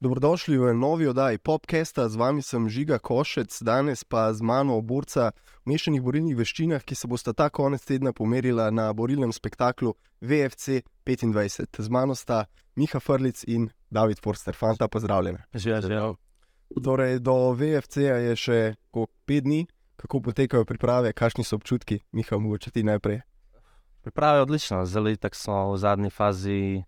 Dobrodošli v novi oddaji Popkesta, z vami sem Žiga Košec, danes pa z mano oborca v mešanih borilnih veščinah, ki se bosta ta konec tedna pomerila na borilnem spektaklu VFC 25. Z mano sta Miha Frlic in David Forster, fanta, pozdravljena. Že je, Torej, do VFC-ja je še koliko, pet dni, kako potekajo priprave, kakšni so občutki, Miha, mogoče ti najprej. Priprave odlično, zelo tako smo v zadnji fazi,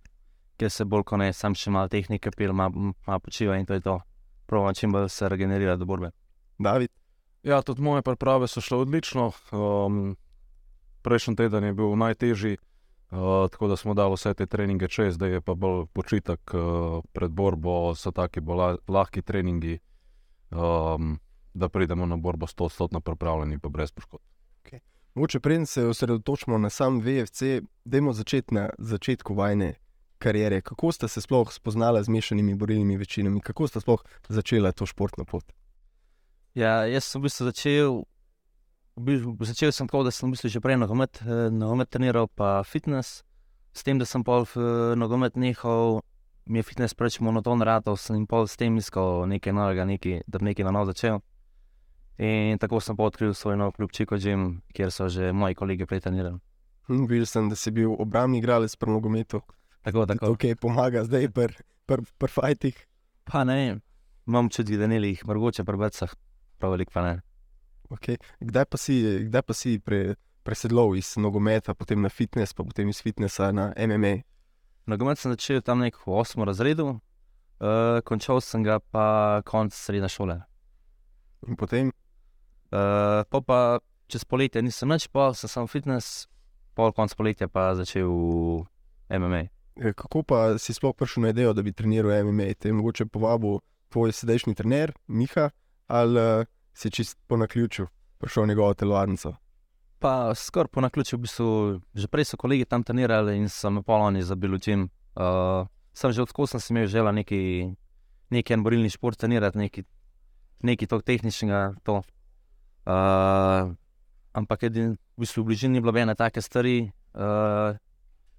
kjer se bolj kot ne, sam še malo tehnike, pil, malo ma počiva in to je to. Pravno čim bolj se regenerira do borbe. David, Ja, tudi moje priprave so šle odlično. Um, prejšnji teden je bil najtežji, uh, tako da smo dali vse te treninge čez, zdaj je pa bolj počitek uh, pred borbo, so taki bolj la- lahki treningi, um, da pridemo na borbo 100-odstotno pripravljeni, pa brez poškodb. mogoče preden se osredotočimo na sam VFC, dajmo začeti na začetku vajne kariere. Kako ste se sploh spoznali z mešanimi borilnimi večinami, kako ste sploh začeli to športno pot? Ja, jaz sem v bistvu začel, v bistvu, začel sem tako, da sem v bistvu že prej nogomet, eh, nogomet treniral, pa fitness. S tem, da sem pol v eh, nogomet nehal, mi je fitness preveč monoton ratov, sem pol s tem iskal nekaj novega, nekaj, da bi nekaj na novo začel. In tako sem pa odkril svoj nov klub Gym, kjer so že moji kolegi prej trenirali. Hm, Videl sem, da si bil obrambni igralec pri nogometu. Tako, tako. Ok, pomaga zdaj pri pr, pr fajtih. Pa ne vem, imam čuti, da ne jih, mogoče pri becah, prav velik pa ne. Okay. Kdaj pa si, kdaj pa si pre, presedlal iz nogometa, potem na fitness, pa potem iz fitnessa na MMA? Nogomet sem začel tam nek v osmem razredu, uh, končal sem ga pa konec srednje šole. In potem, Uh, po pa čez poletje nisem več, pa sem samo fitness, pol konc poletja pa začel MMA. eh, kako pa si sploh prišel na idejo, da bi treniral MMA? Te je mogoče povabil tvoj sedajšnji trener, Miha, ali uh, si čist po naključju prišel v njegovo telovadnico? Pa skoraj po naključju, v bistvu, že prej so kolegi tam trenirali in poloni zabili v čim. Uh, sem že odkud sem imel želja neki, neki en borilni šport trenirati, neki, neki to tehničnega. To. Uh, ampak edin, v bistvu v bližini ni bilo ene take stvari. Uh,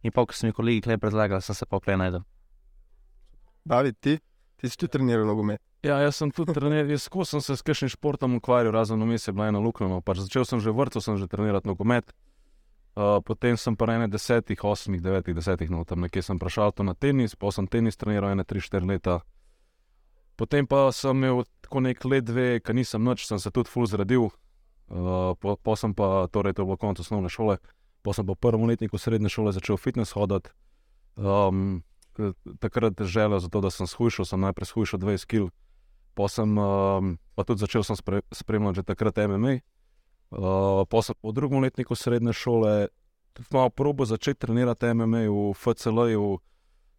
in pa, ko so mi kolegi klej predlagali, sem se pa klej najdel. David, ti, ti si tudi treniral nogomet. Ja, jaz sem tudi trener, jaz sem se s kakšnim športom ukvarjal, razen vmes je bila ena luknja. Pač začel sem že v vrtu, sem že trenirati nogomet. Uh, potem sem pa ene desetih, osmih, devetih, desetih, no tam nekje sem prešal to na tenis, pa sem tenis treniral ene tri, štiri leta. Potem pa sem imel tako nek let dve, ki nisem noč, sem se tudi full zredil. Uh, po, po sem pa, torej to je bilo konec osnovne šole, pa sem pa prvem letniku srednje šole začel fitness hoditi. Um, takrat je želel za to, da sem shujšal, sem najprej shujšal 20 kg. Pa sem um, pa tudi začel sem spre, spremljati že takrat MMA. Uh, pa sem v drugem letniku srednje šole tudi malo probo začeti trenirati MMA v FCL-ju,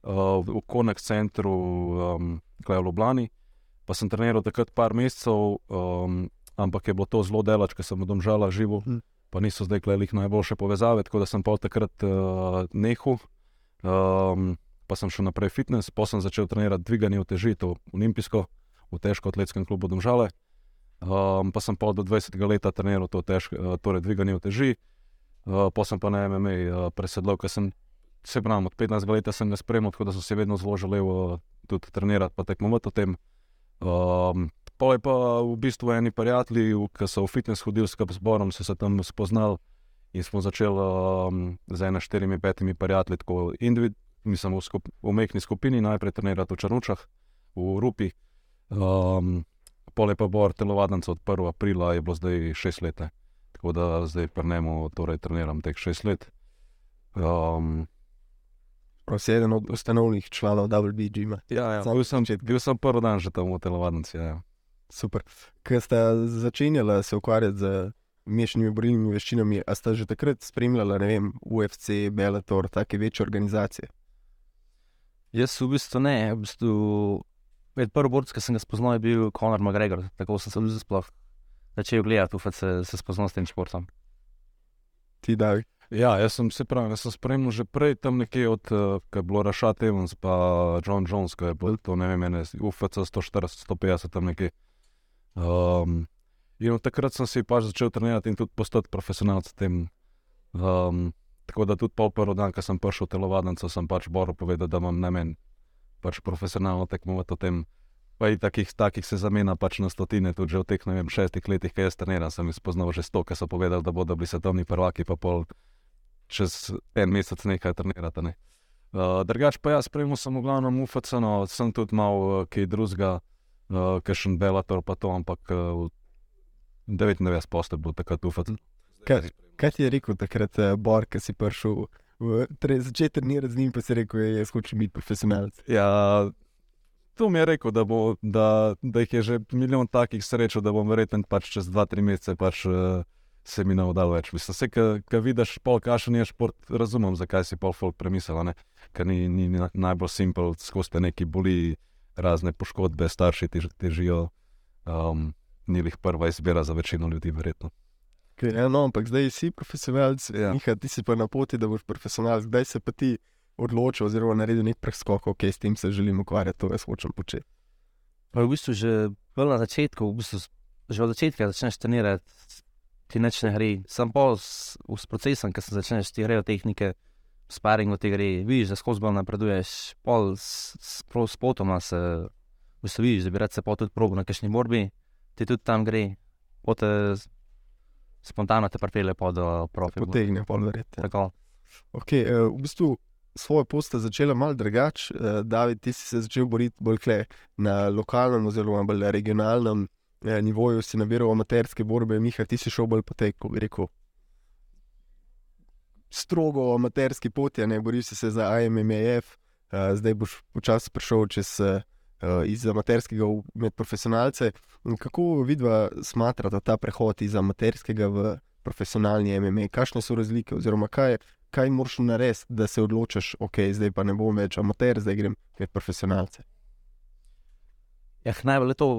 uh, v Konek centru, um, kaj v Ljubljani. Pa sem treniral takrat par mesecev, um, ampak je bilo to zelo delač, ker sem v domžala živel, Hm. pa niso zdaj klejih najboljše povezave, tako da sem pa od takrat uh, nehal. Um, pa sem šel naprej v fitness, pa sem začel trenirati dviganje uteži, to olimpijsko, v težko atletskem klubu Domžale. Um, pa sem pa do 20 let treniral to težko, uh, torej dviganje uteži, uh, pa sem pa na MMA uh, presedlal, ker sem se pravi, od 15 let sem ga spremljal, tako da sem se vedno zelo želel uh, tudi trenirati, pa tekmovati o tem. Um, pa je pa v bistvu eni prijatelji, ki so v fitness hodili skupaj z Borom, so se tam spoznali in smo začeli um, z ena štirimi, petimi prijatelji, tako individualno. Mislim, v, skup, v mehki skupini najprej trenirati v Črnučah, v Rupi. Um, Pole pa bo telovadnico od 1. aprila, je bilo zdaj 6 let. ne. Tako da zdaj prnemo, torej treniram teh 6 let. Um, Prav si eden od ustanovnih članov WB Gima. ja, ja, Sam bil, sem, bil sem prvi dan že tam v telovadnici. Ja, ja. Super. Ker ste začenjali se ukvarjati z mešanimi borilnimi veščinami, a ste že takrat spremljali, ne vem, UFC, Bellator, take večje organizacije? Jaz v bistvu ne, v bistvu, prvi borc, ki sem ga spoznal, je bil Conor McGregor, tako sem se tudi sploh začel gledati, ufat se, se spoznal s tem športom. Ti davi. Ja, jaz sem se pravi, jaz sem spremljal že prej tam nekje od, uh, ko je bilo Rašat Evans pa John Jones, ko je bilo to, ne vem, ene UFC 140, 150 tam nekje. Um, in od takrat sem si pač začel trenirati in tudi postati profesionalc v tem, Um, tako da tudi pol prvi dan, ko sem prišel v telovadnico, sem pač Boru povedal, da imam namen pač profesionalno tekmovati v tem. Pa in takih, takih se zamenja pač na stotine, tudi v teh vem, šestih letih, ki jaz treniram, sem spoznal že sto, ki so povedali, da bodo bili svetovni prvaki, pa pol čez en mesec nekaj trenirati. Ne. Uh, drugač pa jaz spremljam samo glavno UFC, no, sem tudi malo uh, kaj drugega, uh, kaj še Bellator, pa to, ampak uh, 99 posto je bilo takrat UFC. Kaj, kaj ti je rekel takrat, uh, Bor, ki si prišel? Začeti trenirati z njim, pa si rekel, da je hoče biti profesionalc. Ja, to mi je rekel, da, bo, da, da jih je že milijon takih srečo, da bom verjetno pač čez 2-3 mesece pač, uh, se mi navdal več. Mislim, se, ki vidiš pol kašen je šport, razumem, zakaj si pol folk premislil, ker ni, ni, ni najbolj simpel, skozi te neki boli, razne poškodbe, starši ti težijo. Um, ni jih prva izbira za večino ljudi, verjetno. Okay, ja, no, ampak zdaj si profesionalc, ja. Miha, ti si pa na poti, da boš profesionalc. Kdaj se pa ti odločil, oziroma naredil nek preskok, ok, s tem se želim ukvarjati, to jaz hočem početi. Pa v bistvu že na začetku, v bistvu, že od začetka začneš trenirati, ti neč ne gre. Sam pa s, s procesom, ki se začneš ti grejo tehnike, sparing ti gre, vidiš, da skozi bolj napreduješ, pol s, s, s potoma se, v vidiš, da bi rad se pa tudi probil na kakšni borbi, ti tudi tam gre, pote spontano te pripelje pa do profila. Potegne, pol verjete. Tako. Ok, uh, v bistvu svojo pot sta začela malo drugače. Uh, David, ti si se začel boriti bolj na lokalnem, oziroma bolj regionalnem eh, nivoju, si nabiral amaterske borbe, Miha, ti si šel bolj po tej, ko bi rekel. Strogo amaterski pot, ne boriš se za AMMF, uh, zdaj boš počasi prišel čez, uh, iz amaterskega med profesionalce. Kako vidva smatrata ta prehod iz amaterskega v profesionalni MMA? Kakšne so razlike, oziroma kaj, kaj moraš narediti, da se odločiš, ok, zdaj pa ne bom več amater, zdaj grem med profesionalce. Ja, najbolj je to,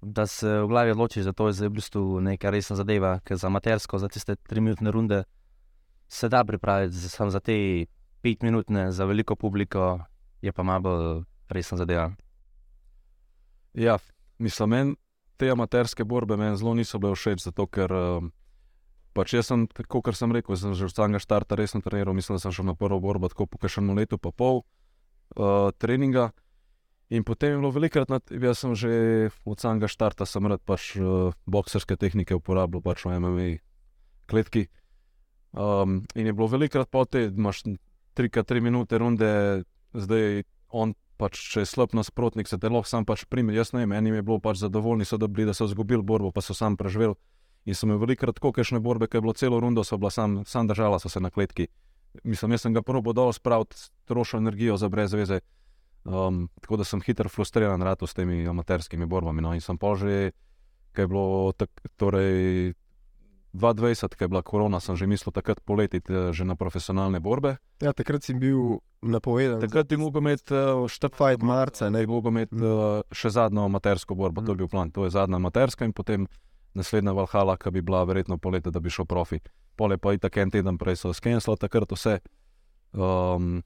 da se v glavi odločiš, da to je zdaj v bistvu nekaj resna zadeva, ker za amatersko, za tiste tri minutne runde se da pripraviti, samo za te pet minutne, za veliko publiko je pa malo resna zadeva. Ja, mislim, men, te amaterske borbe meni zelo niso bile všeč, zato ker um, pač jaz sem, kot sem rekel, sem že od samega starta resno treniral, mislim, da sem šel na prvo borbo, tako po kakšnem letu, pa pol uh, treninga. In potem je bilo velikokrat, jaz sem že od samega starta, sem rad pač uh, bokserske tehnike uporabljal, pač v MMA kletki. Um, in je bilo velikokrat po te, imaš 3-3 minute runde, zdaj on pač, če je slab nasprotnik, se te lahko sam pač prime. Jaz ne vem, enim je bilo pač zadovoljni, so dobili, da so izgubili borbo, pa so sam preživeli. In sem imel veliko tako kešne borbe, ki je bilo celo rundo, so bila sam, sam držala so se na kletki. Mislim, jaz sem ga prvo dol spravil, trošil energijo za brez veze. Um, tako da sem hitro frustriran rad s temi amaterskimi borbami. No. In sem pa že, kaj je bilo, tak, torej 2020, ki je bila korona, sem že mislil takrat poletiti eh, že na profesionalne borbe. Ja, takrat si bil napovedan. Takrat je mogel imeti uh, štefajt marca, ne bi mogel imeti uh, še zadnjo amatersko borbo, mm. to je bil plan. To je zadnja amaterska in potem naslednja Valhalla, ki bi bila verjetno poletje, da bi šel profi. Pole pa je tako en teden prej so skenirali takrat vse. Um,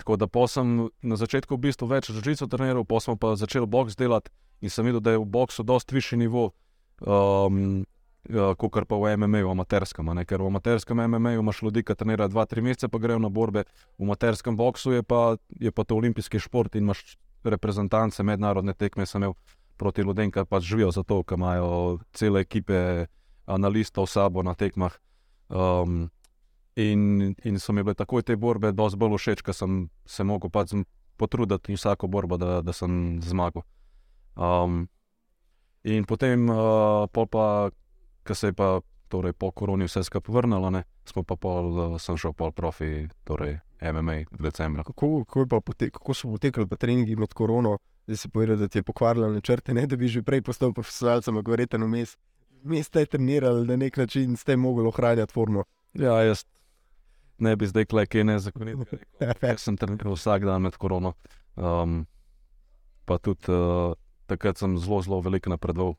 tako da sem na začetku v bistvu več žico treniral, pa sem pa začel boks delati in sem videl, da je v boksu dosti višji nivo. Um, Ja, kot pa v MMA, v amaterskem. Ker v amaterskem MMA imaš ljudi, ki trenirajo 2-3 mesece, pa grejo na borbe, v amaterskem boksu je pa, je pa to olimpijski šport in imaš reprezentance, mednarodne tekme. Sem imel proti ljudem, ki pač živijo za to, ki imajo cele ekipe analistov sabo na tekmah. Um, in, in so mi bile takoj te borbe dosti bolj všeč, ker sem se mogel pač potruditi in vsako borbo, da, da sem zmagal. Um, in potem, uh, pa, ki se je pa torej, po koroni vse skupaj vrnilo, ne? smo pa pol, uh, sem šel pol profi, torej MMA, decembra. Kako, kako, potek, kako so potekali treningi med korono? da si povedal, da ti je pokvarila načrte, ne da bi že prej postal profesionalec, ampak na mest. Mi ste trenirali na nek način, ste mogli ohranjati formo. Ja, jaz ne bi zdaj kle, kaj ne zakonito. Jaz sem treniral vsak dan med korono. Um, pa tudi uh, takrat sem zelo, zelo veliko napredoval.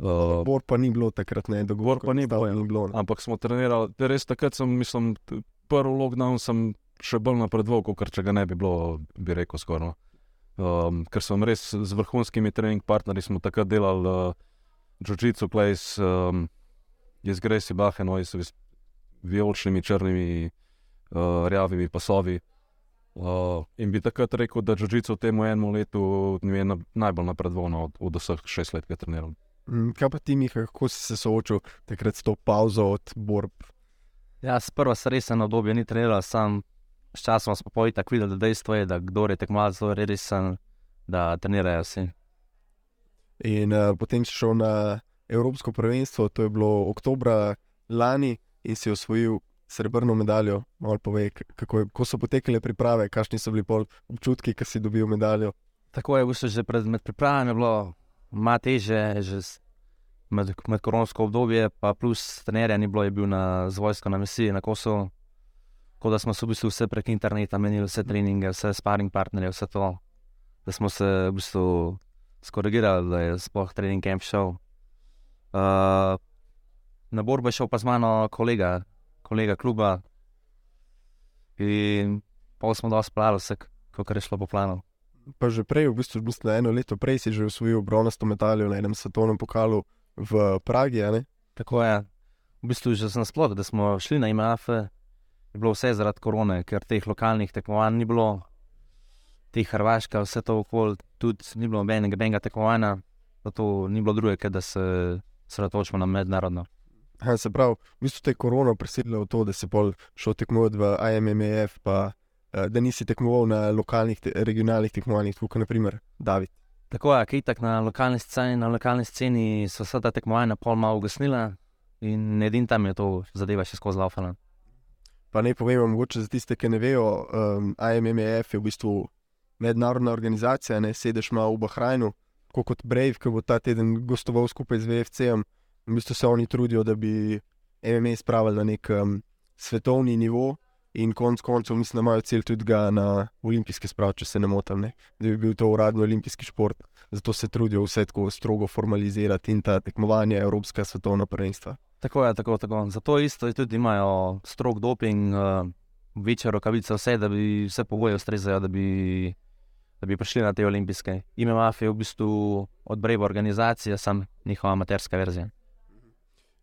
Uh, Bor pa ni bilo takrat, ne dogovor. Pa ni bilo, ni bilo ampak smo trenirali. Res takrat sem, mislim, prvi lockdown sem še bolj napredoval, kot če ga ne bi bilo, bi rekel skoraj. No um, ker sem res z vrhunskimi trening partnerji, smo takrat delali uh, Jiu-Jitsu, Place, um, jaz Gracie Bahen, no, jaz vijoličnimi, črnimi, uh, rjavimi pasovi. Uh, in bi takrat rekel, da Džožico v tem enem letu je na, najbolj napredoval od, od vseh šest let, ki je treniral. Mm, Kaj pa ti, Miha, kako si se soočil takrat s to pauzo od borb? Ja, sprva se res eno obdobje ni treniral, sam s časom smo pa tako videli, da dejstvo je, da kdo je tekmovalec, zelo resen, da trenirajo vsi. In uh, potem si šel na Evropsko prvenstvo, to je bilo oktobra lani in si osvojil srebrno medaljo. Malo povej, kako, je, kako so potekale priprave, kakšni so bili občutki, ko si dobil medaljo. Tako je v bistvu že pred, med pripravami bilo malo teže, že med, med koronsko obdobje, pa plus trenerja ni bilo, je bil na, z vojsko na misiji na Kosovo. Tako da smo se v bistvu vse prek interneta menili, vse treninge, vse sparring partnerje, vse to. Da smo se v bistvu skorigirali, da je sploh trening camp šel. Uh, na borbo je šel pa z mano kolega, kolega kluba. In pol smo dosti spravili, vse, kar je šlo po planu. Pa že prej, v bistvu, mislim, da eno leto prej si že osvojil bronasto medaljo na enem svetovnem pokalu v Pragi. Tako je. V bistvu že nasplošno, da smo šli na IMAF, je bilo vse zaradi korone, ker teh lokalnih tekmovanj ni bilo, teh Hrvaška, vse to okoli, tudi ni bilo nobenega tekmovanja, zato ni bilo druge, kot da se sredotočimo na mednarodno. Ha, se pravi, v bistvu te je korona prisilila v to, da si pol šel tekmovati v IMMF, pa eh, da nisi tekmoval na lokalnih, te, regionalnih tekmovanjih, kot naprimer David. Tako je, kaj tako na lokalni sceni, na lokalni sceni so vsa ta tekmovanja pol malo ugasnila in edin tam je to zadeva še skozi laufala. Pa ne povem, mogoče za tiste, ki ne vejo, um, IMMF je v bistvu mednarodna organizacija, ne sedeš ima v Bahrajnu, kot Brave, ki bo ta teden gostoval skupaj z VFC-em. V bistvu se oni trudijo, da bi MMA spravili na nek um, svetovni nivo. In konec koncev, mislim, da imajo cilj tudi na olimpijske sprave, če se ne motim, ne? da bi bil to uradno olimpijski šport. Zato se trudijo vse tako strogo formalizirati in ta tekmovanja, evropska svetovna prvenstva. Tako je, tako, tako. Zato isto tudi imajo strok doping, uh, večje rokavice, vse, da bi vse pogoje ustrezajo, da bi, da bi prišli na te olimpijske. Ime Mafija je v bistvu od Brejva organizacija, sam njihova amaterska verzija.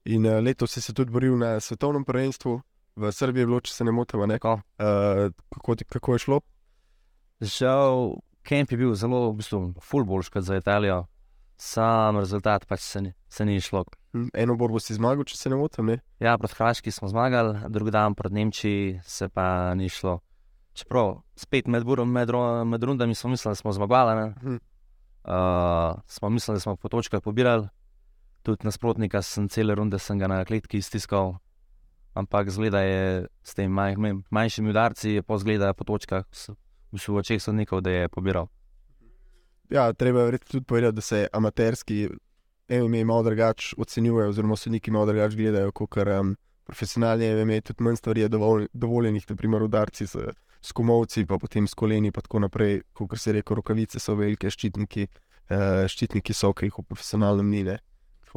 In uh, letos si se tudi boril na svetovnem prvenstvu, v Srbiji je bilo, če se ne motim, ne? Uh, kako, ti- kako je šlo? Žal, kamp je bil zelo, v bistvu, kot za Italijo, sam rezultat pač se ni, se ni šlo. Hm, Eno borbo si zmagal, če se ne motim. Ne? Ja, proti Hrvaški smo zmagali, drugi dan proti Nemčiji se pa ni šlo. Čeprav spet med, burom, med, med rundami smo mislili, da smo zmagali. Mhm. Uh, smo mislili, da smo po točkah pobirali, tudi nasprotnika sem cele runde sem ga na kletki stiskal, ampak zgleda je s tem manj, manj, manjšimi udarci, pa zgleda po točkah, v očeh sodnikov, da je pobiral. Ja, treba je tudi povedati, da se amaterski MMA malo drugače ocenjujejo, oziroma sodniki malo drugače gledajo, kot um, profesionalni MMA, tudi manj stvari je dovolj, dovoljenih, naprimer udarci s, s komovci, pa potem s koleni, pa tako naprej. Kot se reče, rokavice so velike, ščitniki, uh, ščitniki so, ki jih v profesionalnem ni. ne.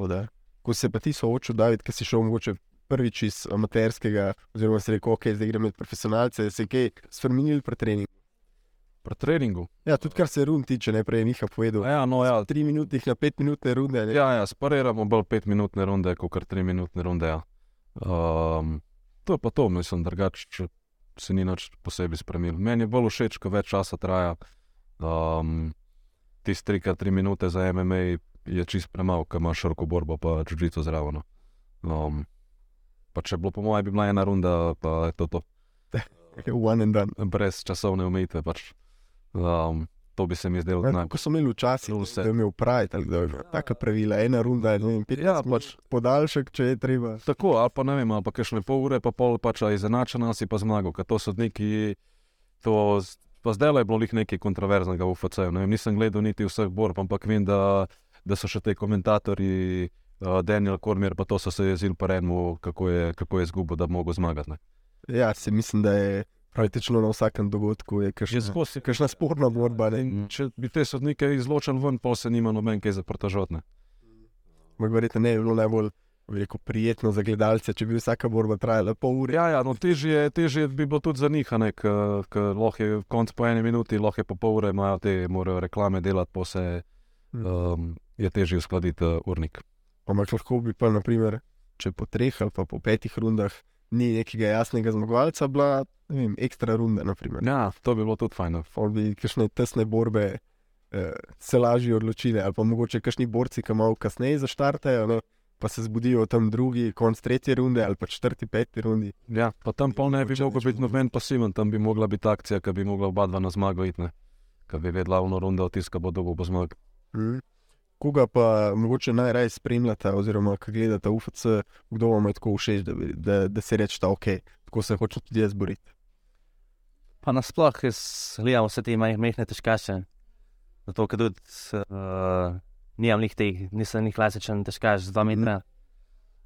Tako da, Ko se pa ti soočil, David, ki si šel mogoče prvič iz amaterskega, oziroma si rekel, ok, zdaj gremo med profesionalce, se je kaj spremenil pri treningu. Pri treningu. Ja, tudi kar se rund tiče, ne prej Miha povedal. Ja, no, ja, Tri minutih na pet minutne runde. Ne? ja, ja spariramo bolj pet minutne runde, kot kar tri minutne runde. Ja. Um, to je pa to, mislim, drugače če se ni nič posebej spremenil. Meni je bolj všeč, ko več časa traja. Um, Tisti tri, kar tri minute za MMA je čist premalo, ker imaš široko borbo, pa čužico zraven. no. Um, pa če bi bilo po mojem, bi bila ena runda, pa je to to. One and done. Brez časovne omejitve. Pač. Um, to bi se mi zdelo Ja, naj. Ko so imeli včasih, Zelo da vse. je imel Pride, ali da je taka pravila, ena runda, ne vem, pet Ja, pač podaljšek, če je treba. Tako, ali pa ne vem, ali pa kakšne pol ure, pa pol pač izenačena si pa zmagal, ker to sodniki, to, z- pa zdaj je bilo lih nekaj kontroverznega v UFC-ju. ne vem, Nisem gledal niti vseh borb, ampak vem, da, da so še te komentatorji, uh, Daniel Kormier, pa to so se jezili po enemu, kako je, kako je izgubil, da bi mogel zmagati. ne. Ja, se mislim, da je praktično na vsakem dogodku je kakšna, sporna borba. Če bi te sodnike izločili ven, pa se nima noben kaj za pritožotne. Verjetno ne bi bilo najbolj rekel, prijetno za gledalce, če bi vsaka borba trajala pol ure. Ja, ja no, težje, težje bi bilo tudi za njih, ker lahko je konc po eni minuti, lahko je po pol ure, imajo te, morajo reklame delati, pa se um, je težje uskladiti uh, urnik. Ampak lahko bi pa, naprimer, če po treh ali pa po petih rundah ni nekega jasnega zmagovalca, bila vem, ekstra runda. Naprimer. Ja, to bi bilo tudi fajn. Pol bi kakšne tesne borbe eh, se lažje odločile, ali pa mogoče kakšni borci, ki malo kasneje zaštartajo, no, pa se zbudijo tam drugi, konc tretje runde ali pa četrti, peti rundi. Ja, pa tam pol ne bi Mogoče mogel več biti noben pasiven, tam bi mogla biti akcija, ki bi mogla oba dva na zmago iti, ki bi vedela, da rundo tiska bo dolgo bo zmag. Mhm. Koga pa mogoče najraje spremljate, oziroma kaj gledate UFC, kdo vam je tako všeč, da, bi- da, da se reče, da ok, tako se hoče tudi jaz boriti. Pa nasploh, jaz gledam vse te maj- majhne težkaše. Zato, ker tudi uh, nimam njih teh, nisem njih klasičen težkaš z 2 metra.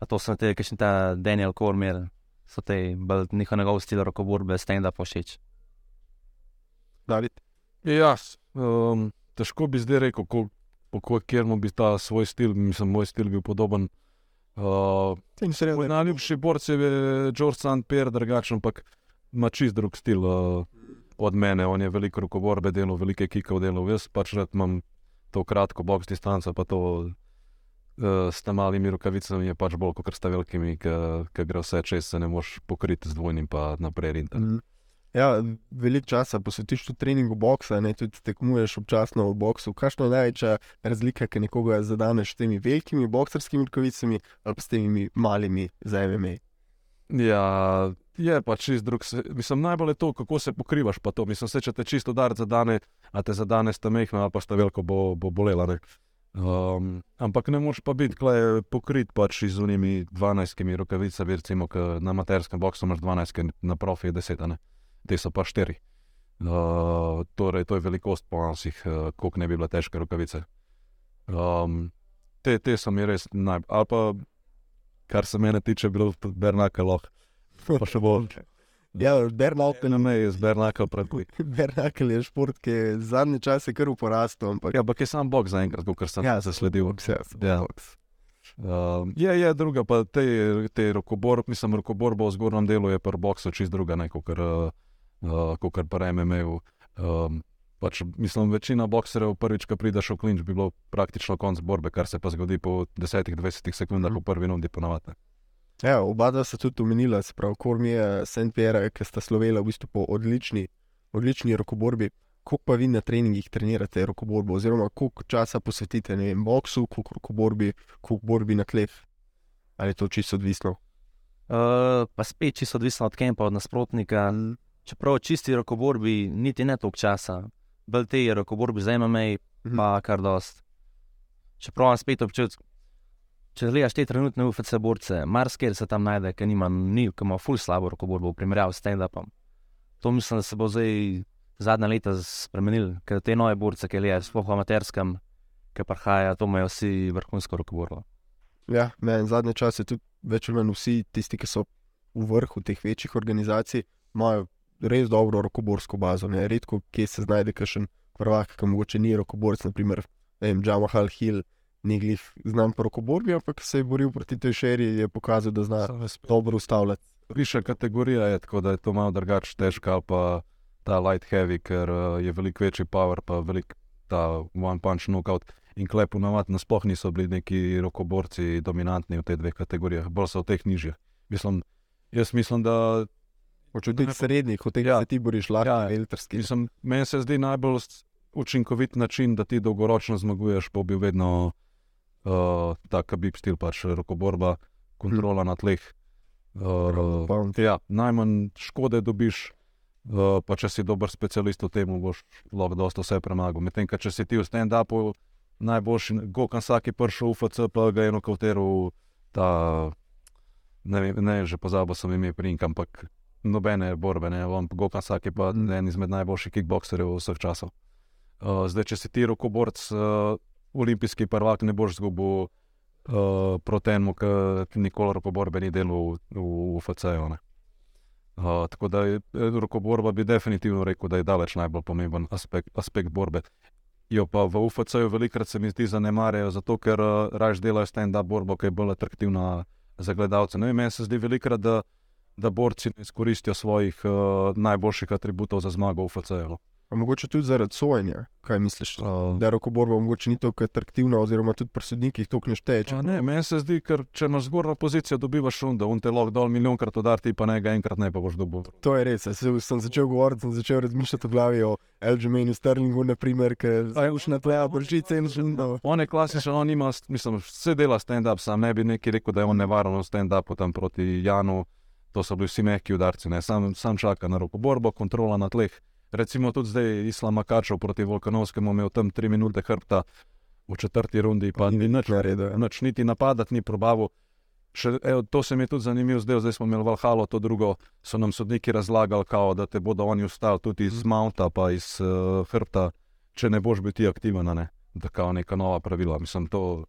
A to so te, ki še ta Daniel Cormier, so te, bolj njihov njegov stil rokoborbe, stand-up všeč. David? Ja, um, težko bi zdaj rekel, ko, po mu bi ta svoj stil, mislim, moj stil bil podoben. Uh, moj najljubši borc je George St. Pierre, drugačen, ampak ima čist drug stil uh, od mene. On je veliko rokoborbe delal, velike kikov delal. Jaz pač rad imam to kratko box distanco, pa to uh, s tem malimi rokavicami je pač bolj kot s ta velikimi, ki gre vse čez, se ne moš pokriti z dvojnim pa naprej. rintati. Mhm. Ja, veliko časa posvetiš tudi treningu boksa, ne tudi tekmuješ občasno v boksu. Kakšna je največja razlika, ki nekoga zadaneš s temi velikimi boksarskimi rokavicami ali s temi malimi za MMA? Ja, je pa čist drug. Mislim, najbolj je to, kako se pokrivaš. to. Mislim, se, če te čisto udarec zadane, a te zadane sta mehna, ali pa sta veliko, bo, bo bolela. ne. Um, ampak ne moreš pa biti klej pokrit pač z unimi 12 rokavicami, recimo na amaterskem boksu imaš 12, ker na profi je 10, a ne. Te so pa 4. Uh, torej, to je velikost po nosih, uh, koliko ne bi bila težka rokavice. Um, te, te so mi res najbolj. Ali pa, kar se mene tiče, bil tudi Bernakel, pa še bolj. Ja, Bernal, Na meji z Bernakel pred Bernakel je šport, ki je zadnje čase kar v porastu. Ampak, Ja, ampak je sam Bog zaenkrat, kot sem Ja, zasledil. boks, ja, samo Ja. boks. Um, je, je druga, pa te, te rokobor, mislim, rokoborba v zgornjem delu je pri boksu čist druga, ne kot uh, uh, pri MMA-ju. Um, pač, mislim, večina bokserjev prvič, ko prideš v klinč, bi bilo praktično konc borbe, kar se pa zgodi po 10-20 sekundah Mhm. v prvi rundi ponovadi. Ja, oba dva sta tudi omenila, se pravi, Kormija, St. Pierre, ki sta slovela v bistvu po odlični, odlični rokoborbi. Koliko pa vi na treningih trenirate rokoborbo, oziroma koliko časa posvetite ne vem, boksu, koliko rokoborbi, koliko borbi na tleh? Ali je to čisto odvisno? Uh, pa spet čisto odvisno od kempa, od nasprotnika. Čeprav čisti rokoborbi niti ne toliko časa, bolj te rokoborbi za MMA, Mhm. pa kar dost. Čeprav imam spet občutek, če gledaš te trenutne UFC borce, marsikaj se tam najde, ki nima, ni, ki ima ful slabo rokoborbo v primerjavi s stand-upom. To mislim, da se bo zdaj zadnja leta spremenil, ker te nove borce, ki gledaš, sploh v amaterskem, ki prihajajo, to imajo vsi vrhunsko rokoborbo. Ja, meni zadnje čase tudi več ali manj vsi tisti, ki so v vrhu teh večjih organizacij, imajo res dobro rokoborsko bazo. Ne? Redko kje se znajde kakšen prvak, ki mogoče ni rokoborc, naprimer Džamahal Hill, ni glih znan po rokoborbi, ampak se je boril proti tej šeri in je pokazal, da zna dobro ustavljati. Višja kategorija je, tako da je to malo drugače težka, pa ta light heavy, ker je veliko večji power, pa veliko ta one punch knockout. In klepu navad nasploh niso bili neki rokoborci dominantni v teh dveh kategorijah, bolj so v teh nižjih. Mislim, jaz mislim, da Če v teh srednjih, v teh, Ja. ti boriš lahko, Ja. veltrski. Mislim, meni se zdi najbolj učinkovit način, da ti dolgoročno zmaguješ, bo bil vedno uh, ta kabib stil, pač rokoborba, kontrola na tleh. Uh, ja, najmanj škode dobiš, uh, pa če si dober specialist v tem, boš lahko dosta vse premagal. Medtem, če si ti v stand-upu najboljši, Gokan vsak je prišel v UFC, pa ga je nokauteral ta, ne vem, ne, že pozabil sem ime prink, ampak nobene borbe, ne, on Gokan vsak je pa en izmed najboljših kickboxerjev vseh časov. Uh, zdaj, če si ti rokoborc, uh, olimpijski prvak, ne boš zgubil uh, proti enemu, ki nikoli rokoborbe ni delal v, v UFC-ju. ne. Uh, tako da je eh, rokoborba bi definitivno rekel, da je daleč najbolj pomemben aspekt, aspekt borbe. Jo pa v UFC-ju velikokrat se mi zdi zanemarjajo, zato ker uh, raje delajo stand-up borbo, ki je bolj atraktivna za gledalce. Vem, Meni se zdi velikokrat, da, da borci ne izkoristijo svojih uh, najboljših atributov za zmago v UFC-ju. A mogoče tudi zaradi sojenja, kaj misliš? Uh, Da rokoborba mogoče ni tako atraktivna, oziroma tudi pri sodnikih to ne šteje. Ja, ne, meni se zdi, ker če imaš zgornjo pozicijo, dobivaš šunda, un te lahko dol milijonkrat udar, ti pa ne ga enkrat ne pa boš dobil. To je res. Jaz sem, začel govoriti, sem začel razmišljati v glavi o Elžemenu Sterlingu, naprimer, ker je- už na tleja bržice in žundov. On je klasičen, on ima, mislim, vse dela stand-up, sam ne bi neki rekel, da je on nevaren v stand-upu tam proti Janu. To so bili vsi mehki udarci, ne? sam, sam čaka na rokoborbo, kontrola na tleh. Recimo tudi zdaj Islam Makačov proti Volkanovskemu imel tam tri minute hrbta v četrti rundi, pa ni nič naredil. ja. Noč niti napadati, ni probavo. Še, evo, to se mi je tudi zanimivo zdaj, zdaj smo imeli Valhalo, to drugo so nam sodniki razlagali, kao, da te bodo oni ustali tudi iz Mounta, pa iz uh, hrbta, če ne boš bil ti aktiven, ne. Da kao neka nova pravila. Mislim, to,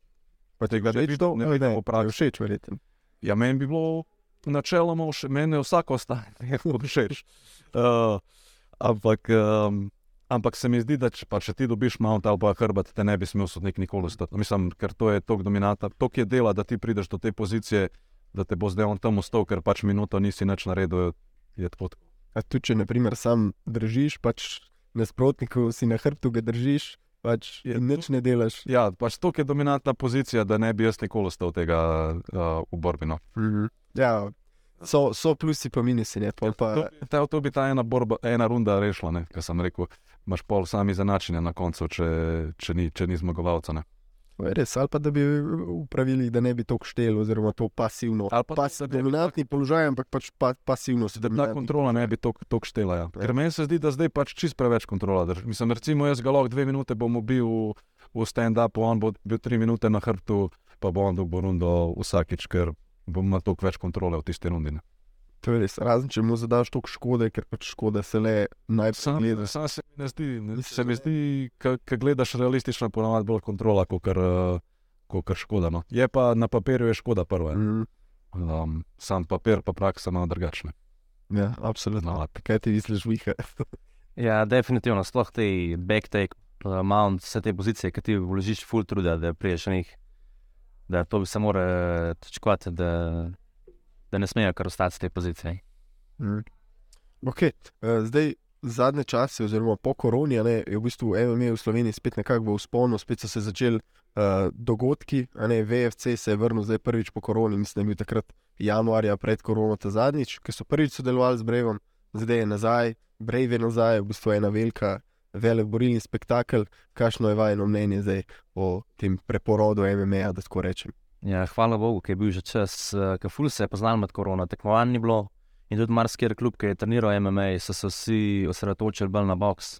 Pa te Všeč gledaš to? ne Ne, vidim ne, v praksi. všeč, verjetno. ja, meni bi bilo načeloma, vše, meni je vsako stanje všeč. Uh, ampak, um, ampak se mi zdi, da če, pa, če ti dobiš Mount ali pa hrbet, te ne bi smel sodnik nikoli stati. Mislim, ker to je tok dominanta, tok je dela, da ti prideš do te pozicije, da te bo zdaj on tam ustal, ker pač minuto nisi nič naredil. Je tako. A tudi, če naprimer sam držiš, pač nasprotniku si na hrbtu ga držiš, pač Je nič ne delaš. Ja, pač to je dominantna pozicija, da ne bi jaz nikoli ostal tega uh, v borbi. No. Mhm. Ja, so, so plusi pa minusi, ne pol pa. To, ta, to bi ta ena, borba, ena runda rešila, ker sem rekel, imaš pol sami zanačenja na koncu, če, če, ni, če ni zmagovalca. Ne. To je Res, ali pa da bi upravili, da ne bi to štelo, oziroma to pasivno. Ali pa Pas, da bi- dominantni položaj, ampak pač pa, pasivno se Da ta kontrola ne bi tako štela. Ja. Ja. Ker meni se zdi, da zdaj pač čist preveč kontrola. drži. Mislim, recimo jaz ga lahko dve minute bom bil v, v stand-upu, on bo bil tri minute na hrbtu, pa bo on dobil rundo vsakič, ker bom imel toliko več kontrole v tisti rundi. To je res, razen če mu zadaš toliko škode, ker pač škoda se le najprej Sam, gleda. sam se mi ne zdi, ne, se mi zdi, ko gledaš realistično, ponavadi bolj kontrola, kot kar škoda. No. Je pa na papirju je škoda prva. Mm, Um, sam papir, pa praksa malo drugačne. ja, absolutno. No. Kaj ti misliš, viha? Ja, definitivno, sploh te backtake, uh, mount, vse te pozicije, ki ti vložiš full truda, da priješ v njih, da to bi se mora točkovati, da, da ne smejo kar ostati z te pozicije. Mm. Okay. Uh, zdaj, zadnje čase, oziroma po koroni, ne, je v bistvu MMA v Sloveniji spet nekako v usponu, spet so se začeli uh, dogodki. Ne, VFC se je vrnil zdaj prvič po koroni, mislim, da je bil takrat januarja pred korono ta zadnjič, ki so prvič sodelovali z Brevom, zdaj je nazaj, Brev je nazaj, v bistvu ena velika. Velik borilni spektakel, kakšno je vajno mnenje zdaj o tem preporodu MMA, da tako rečem. Ja, hvala Bogu, ki je bil že čas, uh, ki ful se je poznal med korona, tekmovanj ni bilo. In tudi marsikaj klub, ki je treniral MMA, so se vsi osredotočili bolj na boks.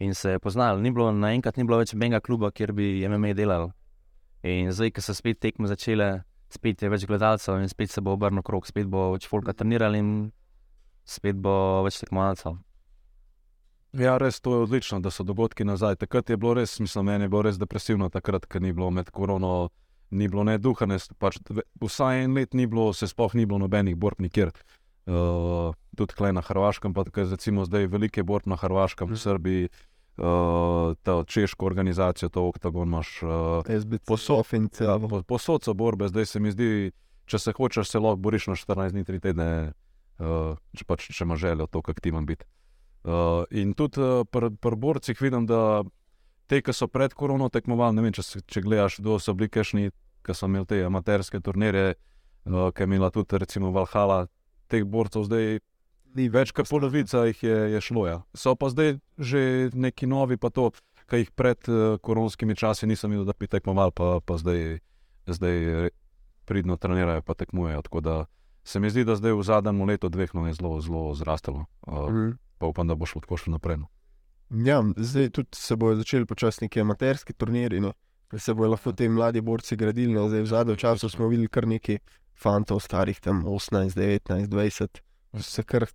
In se je poznal, ni bilo naenkrat ni bilo več benga kluba, kjer bi MMA delal. In zdaj, ko so spet tekme začele, spet je več gledalcev in spet se bo obrnil krog, spet bo več folka treniral in spet bo več tekmovalcev. Ja, res to je odlično, da so dogodki nazaj. Takrat je bilo res, mislim, meni je bilo res depresivno, takrat, ker ni bilo med korono, ni bilo ne duha, ne, pač, vsaj en let ni bilo, se sploh ni bilo nobenih borb nikjer. Uh, tudi tukaj na Hrvaškem, pa tukaj recimo zdaj velike borb na Hrvaškem, v Srbiji, uh, ta češko organizacijo, to Oktagon imaš. Uh, SBC, Posod- FNC, Ja, po- so borbe, zdaj se mi zdi, če se hočeš, se lahko boriš na 14 dni, 3 tedne, uh, če, pač, če imaš željo tako aktiven biti. Uh, in tudi uh, pri pr borcih vidim, da te, ki so pred korono tekmovali, ne vem, če, če gledaš, kdo so bili kašni, ki so imeli te amaterske turnirje, uh, ki je imela tudi recimo Valhalla, teh borcev zdaj ni več kot polovica jih je, je šlo. Ja. So pa zdaj že neki novi, pa to, ki jih pred uh, koronskimi časi nisem videl, da bi tekmovali, pa, pa zdaj, zdaj pridno trenirajo, pa tekmujejo. Tako da se mi zdi, da zdaj v zadnjem letu, dveh, no, je zelo, zelo zrastalo. Uh, Mhm. pa upam, da bo šlo tako še naprej. No. Ja, zdaj tudi se bodo začeli počasi neki amaterski turniri, no. da se bodo lahko ti mladi borci gradili. No. Zdaj, v zadnjem času smo videli kar nekaj fantov, starih tam 18, 19, 20, se kar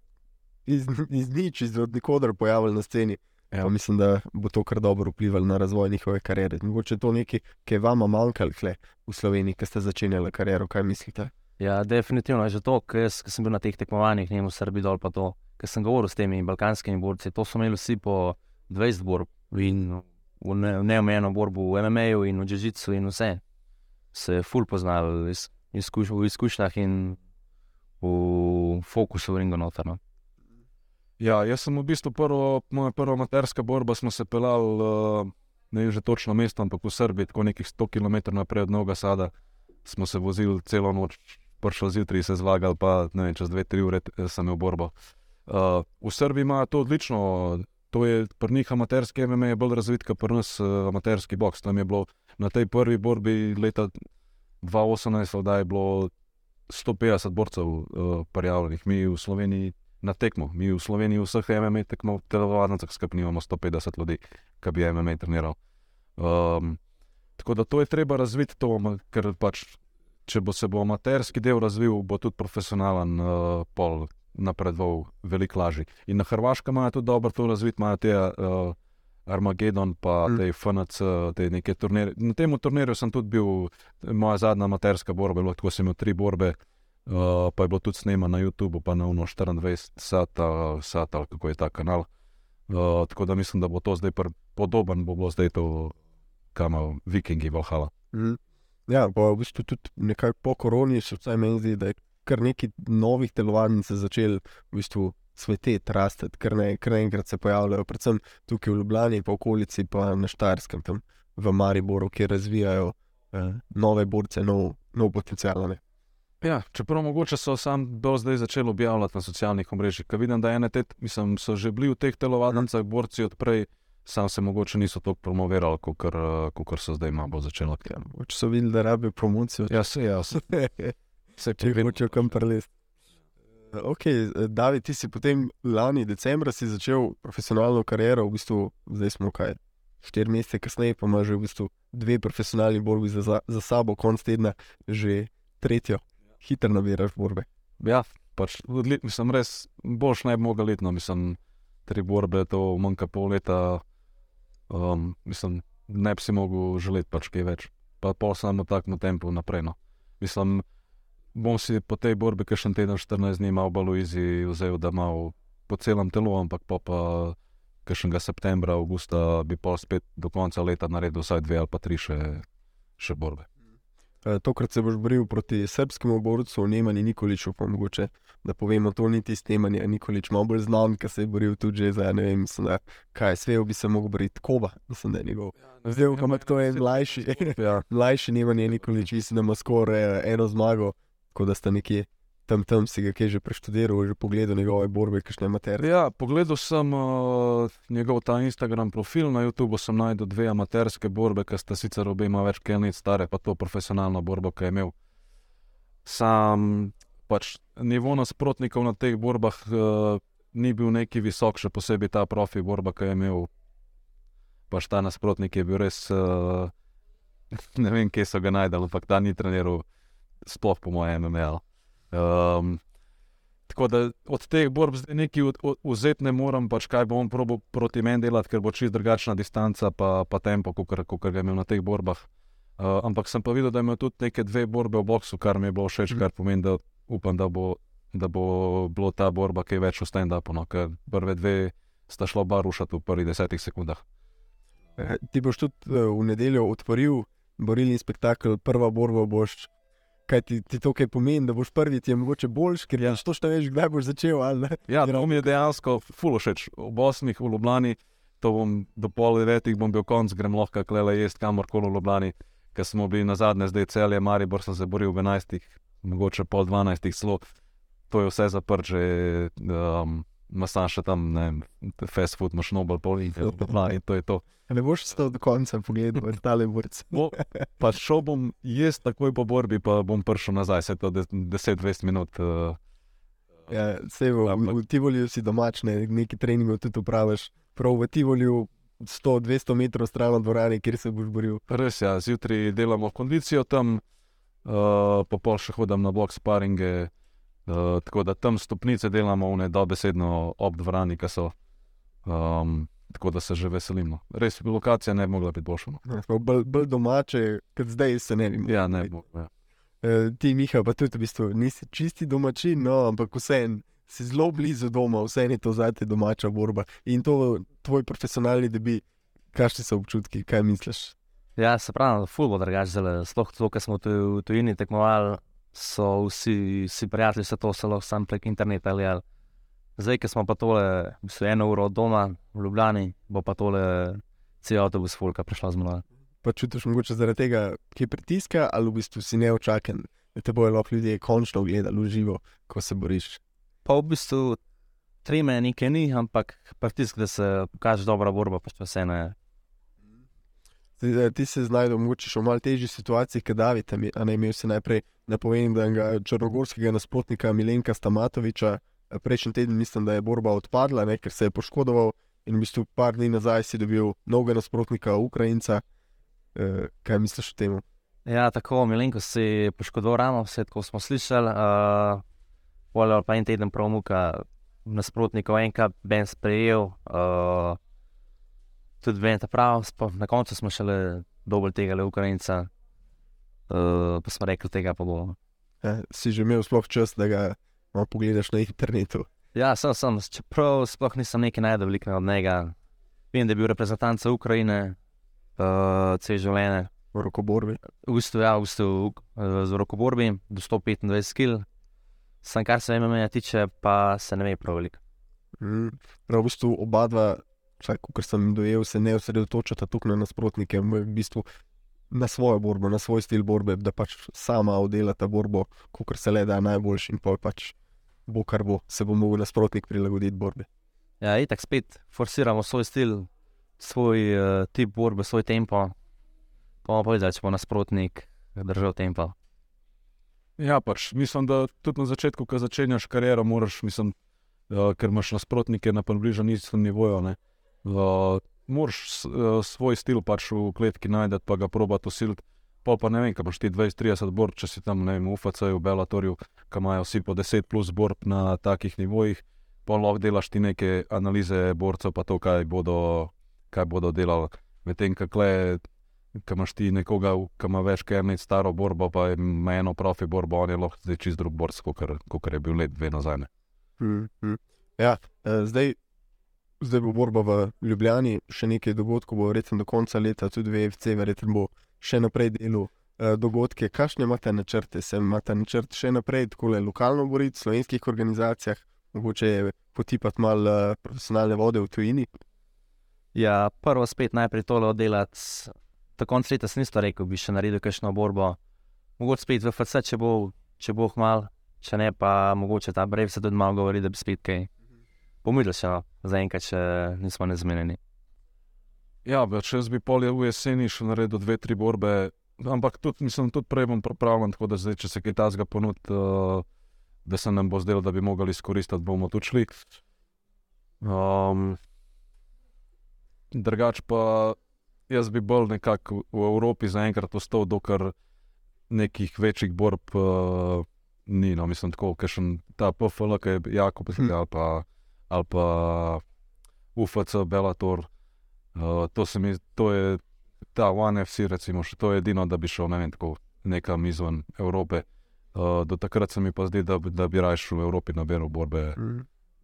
iz, iz nič, iz od nikoder pojavili na sceni. Ja. Mislim, da bo to kar dobro vplivalo na razvoj njihove kariere. Mogoče to nekaj, ki je vama manjkalo tle v Sloveniji, ki ste začenjali kariero. Kaj mislite? Ja, definitivno je že to, ker sem bil na teh tekmovanjih, ne vem, v Srbiji dol pa to, ker sem govoril s temi balkanskimi borci, to so imeli vsi po 20 borb in v ne- neomejeno borbo v MMA-ju in v Džižicu in vse. Se je ful poznal iz, izkuš, v izkušnjah in v fokusu v ringu noter. No. Ja, jaz sem v bistvu prvo, moja prva amaterska borba, smo se pelali, uh, ne vem že točno mesto, ampak v Srbiji, tako nekih 100 km naprej od Novega Sada, smo se vozili celo noč, prišel zjutraj, se zvagal, pa ne vem, čez 2-3 ure eh, sem imel borbo. Uh, v Srbiji ima to odlično, to je pri njih amaterski MMA, je bolj razvit kot pri nas uh, amaterski boks. Tam je bilo na tej prvi borbi leta 2018, da je bilo 150 borcev uh, prijavljenih, mi v Sloveniji na tekmo. Mi v Sloveniji vseh MMA tekmov, telovadnicah skupaj imamo 150 ljudi, ki bi MMA treniral. Um, tako da to je treba razviti, to, ker pač, če bo se bo amaterski del razvil, bo tudi profesionalen uh, pol napredoval veliko lažje. In na Hrvaškem imajo tudi dobro to razviti, imajo te uh, Armagedon, pa mm. te FNC, te neke turnirje. Na tem turnirju sem tudi bil, moja zadnja amaterska borba, bilo, tako sem imel tri borbe. Uh, pa je bilo tudi snema na YouTubu, pa na UNO 24, sata, sata, kako je ta kanal. Uh, tako da mislim, da bo to zdaj podoben, bo bilo zdaj to, kam Vikingi Valhalla. Mm. Ja, pa v bistvu tudi nekaj po koroni, še vsaj meni zdi, da je kar nekaj novih telovadnic začel v bistvu sveteti, rasteti, ker naenkrat se pojavljajo, predvsem tukaj v Ljubljani, pa v okolici, pa na Štarskem, tam v Mariboru, kjer razvijajo eh, nove borce, nov, nov potencial. Ne? Ja, čeprav mogoče so sam do zdaj začeli objavljati na socialnih mrežah, ker vidim, da ene te, mislim, so že bili v teh telovadnicah, borci odprej, sam se mogoče niso tako promovirali, kot so zdaj malo začeli. Ja, če so videli, da rabijo promocijo. Ja, se ja, se. se če hočejo kam prelesti. Ok, David, ti si potem lani decembra začel profesionalno kariero, v bistvu zdaj smo kaj. Štiri mesece kasneje pa imaš v bistvu dve profesionalni borbi za, za sabo, konc tedna, že tretjo hitro nabiraš borbe. Ja, pač, mislim, res boš naj mogel letno, mislim, tri borbe, to manjka pol leta. Um, mislim, ne bi si mogel želeti pač kaj več, pa pol samo tako na tempu naprej. No. Mislim, bom si po tej borbi, ki še en teden, 14 dni, malo bolj izi vzel, da malo po celem telu, ampak pa pa. Kašnega septembra, avgusta bi pa spet do konca leta naredil vsaj dve ali pa tri še, še borbe. Eh, tokrat se boš boril proti srpskemu borcu, Nemani Nikoliču, pa mogoče da povemo, to ni tisti Nemani Nikolič, malo bolj znan, ki se je boril tudi za ne vem, mislim, da, kaj svejo bi se mogel boriti, Koba, mislim, da je njegov. Ja, Zdaj, ampak to je mlajši, ja. mlajši Nemani Nikolič, mislim, da ima skoraj eno zmago, kot da sta nekje tam, tam si ga kaj že preštudiral, že pogledal njegove borbe, kakšne materije. Ja, pogledal sem uh, njegov ta Instagram profil, na YouTubu sem najdel dve amaterske borbe, ki sta sicer obe ima več kelnic stare, pa to profesionalno borbo, ki je imel. Sam pač nivo nasprotnikov na teh borbah uh, ni bil neki visok, še posebej ta profi borba, ki je imel. Pač ta nasprotnik je bil res, uh, ne vem, kje so ga najdel, ampak ta ni treniral, sploh po mojem, ML. Um, tako da od teh borb zdaj nekaj vzeti ne morem, pač kaj bom probo proti meni delati, ker bo čist drugačna distanca, pa, pa tempo, kot ga imam na teh borbah. Uh, ampak sem pa videl, da ima tudi neke dve borbe v boxu, kar mi je bilo všeč, kar pomeni, da upam, da bo, da bo bilo ta borba kaj več v stand-upu, no, ker prve dve sta šlo bar rušati v prvih desetih sekundah. Eh, ti boš tudi uh, v nedeljo odprl borilni spektakel, prva borba boš kaj ti, ti to kaj pomeni, da boš prvi, ti je mogoče boljši, ker ja. to še veš, kdaj boš začel. Ja, to mi je dejansko fulošeč. V Bosni, v Ljubljani, to bom do pol devetih, bom bil konc, grem lahko klele jesti kamorkoli v Ljubljani, ker smo bili na zadnje, zdaj celje, Maribor sem se boril v 11, mogoče pol 12 slo. To je vse zaprt, že um, imaš še tam, ne fast food, imaš nobel pol in to je to. Ne boš stal do konca, pogledaj, ali ta le vrc. Pa šel bom jaz takoj po borbi, pa bom prišel nazaj, se to 10-20 minut. Uh, ja, se v, v, v Tivoliju si domač, ne, neki treningi tudi upraviš. Prav v Tivoliju 100-200 metrov stran od dvorane, kjer se boš boril. Res je, ja, zjutraj delamo kondicijo tam, uh, pa pol še hodim na blok sparinge. Uh, tako da tam stopnice delamo, ne dobesedno ob dvorani, ki so. Um, tako da se že veselimo. Res, lokacija ne bi mogla biti boljša. No. Bolj, bolj domače, kot zdaj se ne vem. Ja, ne bi. Ja. E, ti, Miha, pa tudi v bistvu nisi čisti domačin, no, ampak vseeno si zelo blizu doma, vseeno je to za te domača borba in to tvoj profesionalni debi. Kakšni so občutki, kaj misliš? Ja, se pravi, fulbo drugače, sploh to, kar smo tu v tujini tekmovali, so vsi, vsi prijatelji, se to vse lahko sam prek interneta ali Zdaj, ki smo pa tole, v bistvu eno uro od doma v Ljubljani, bo pa tole cel avtobus Folka prišla z mano. Pa čutiš mogoče zaradi tega, ki pritiska, ali v bistvu si neočaken, da te bojo lahko ljudje končno gledali v živo, ko se boriš. Pa v bistvu treme nekaj ni, ampak pritisk, da se pokaže dobra borba, pa še vse ne. Ti, eh, ti se znajdeš mogoče v malo težjih situacijah, kot David, a ne imel si najprej, da povem, da enega črnogorskega nasprotnika Milenka Stamatoviča, eh, prejšnji teden mislim, da je borba odpadla, ne, ker se je poškodoval in v bistvu par dni nazaj si dobil novega nasprotnika, Ukrajinca. Uh, kaj misliš o tem? Ja, tako, Milenko si je poškodoval ramo, vse tako smo slišali. Uh, Voljo pa en teden promuka nasprotnikov, enkrat ben sprejel. Uh, tudi vem, da prav, sploh na koncu smo šele dovolj tega le Ukrajinca. Uh, pa smo rekli, tega pa bo. Ja, si že imel sploh čas, da ga malo pogledaš na internetu? Ja, sem, sem, čeprav sploh nisem nekaj najdel velikega od njega. Vem, da je bil reprezentant Ukrajine, uh, cel življenje. V rokoborbi. V bistvu, ja, v bistvu uh, z rokoborbi do 125 kg. Sam kar se MMA tiče, pa se ne ve prav veliko. Mm. Prav v bistvu oba dva, vsaj kot sem dojel, se ne osredotočata tukaj na nasprotnike, v bistvu na svojo borbo, na svoj stil borbe, da pač sama oddelata borbo, kot se le da najboljši in pa pač bo kar bo, se bo mogel nasprotnik prilagoditi borbi. Ja, in tako spet forsiramo svoj stil, svoj uh, tip borbe, svoj tempo. Pa bomo povedali, če bo nasprotnik držal tempo. Ja, pač mislim, da tudi na začetku, ko začenjaš kariero, moraš, mislim, uh, ker imaš nasprotnike na približno istem nivoju. Uh, moraš uh, svoj stil pač v kletki najti, pa ga probati usiliti. Pol pa ne vem, kaj imaš ti 20-30 borb, če si tam ne vem, v UFC-ju, v Bellatorju, ki imajo vsi po 10 plus borb na takih nivojih, pa lahko delaš ti neke analize borcev, pa to, kaj bodo, kaj bodo delali. Medtem, kako je ki imaš ti nekoga, ki ima več kot eno staro borbo, pa ima eno profi borbo, on je lahko zdaj čist drug borc, kot je bil let dve nazaj. Hmm, hmm. Ja, uh, zdaj, zdaj bo borba v Ljubljani, še nekaj dogodkov bo, recimo do konca leta, tudi VFC, verjetno bo še naprej delo. Uh, dogodke, kakšne imate načrte, se imate načrt še naprej, tako le lokalno boriti v slovenskih organizacijah, mogoče je potipati malo uh, profesionalne vode v tujini. Ja, prvo spet najprej tole oddelati do konca leta nisem rekel, bi še naredil kakšno borbo. Mogoče spet v FC, če bo, če bo hmal, če ne pa mogoče ta brev se tudi malo govori, da bi spet kaj. Pomidel se, no, zaenkrat, če nismo nezmenjeni. Ja, če jaz bi polje v jeseni še naredil dve, tri borbe, ampak tudi, mislim, tudi prej bom pripravljen, tako da zdaj, če se kaj tasga ponud, uh, da se nam bo zdelo, da bi mogli izkoristiti, bomo tu šli. Um, drugač pa jaz bi bolj nekako v Evropi zaenkrat ostal, dokler nekih večjih borb uh, ni. No, mislim, tako, ker še ta PFL, ki je jako pisal, hm. ali pa, ali pa UFC, Bellator. Uh, to, mi, to je ta OneFC, recimo, še to je edino, da bi šel ne vem, tako, nekam izven Evrope. Uh, do takrat se mi pa zdi, da, da bi raje šel v Evropi na bero borbe, mm.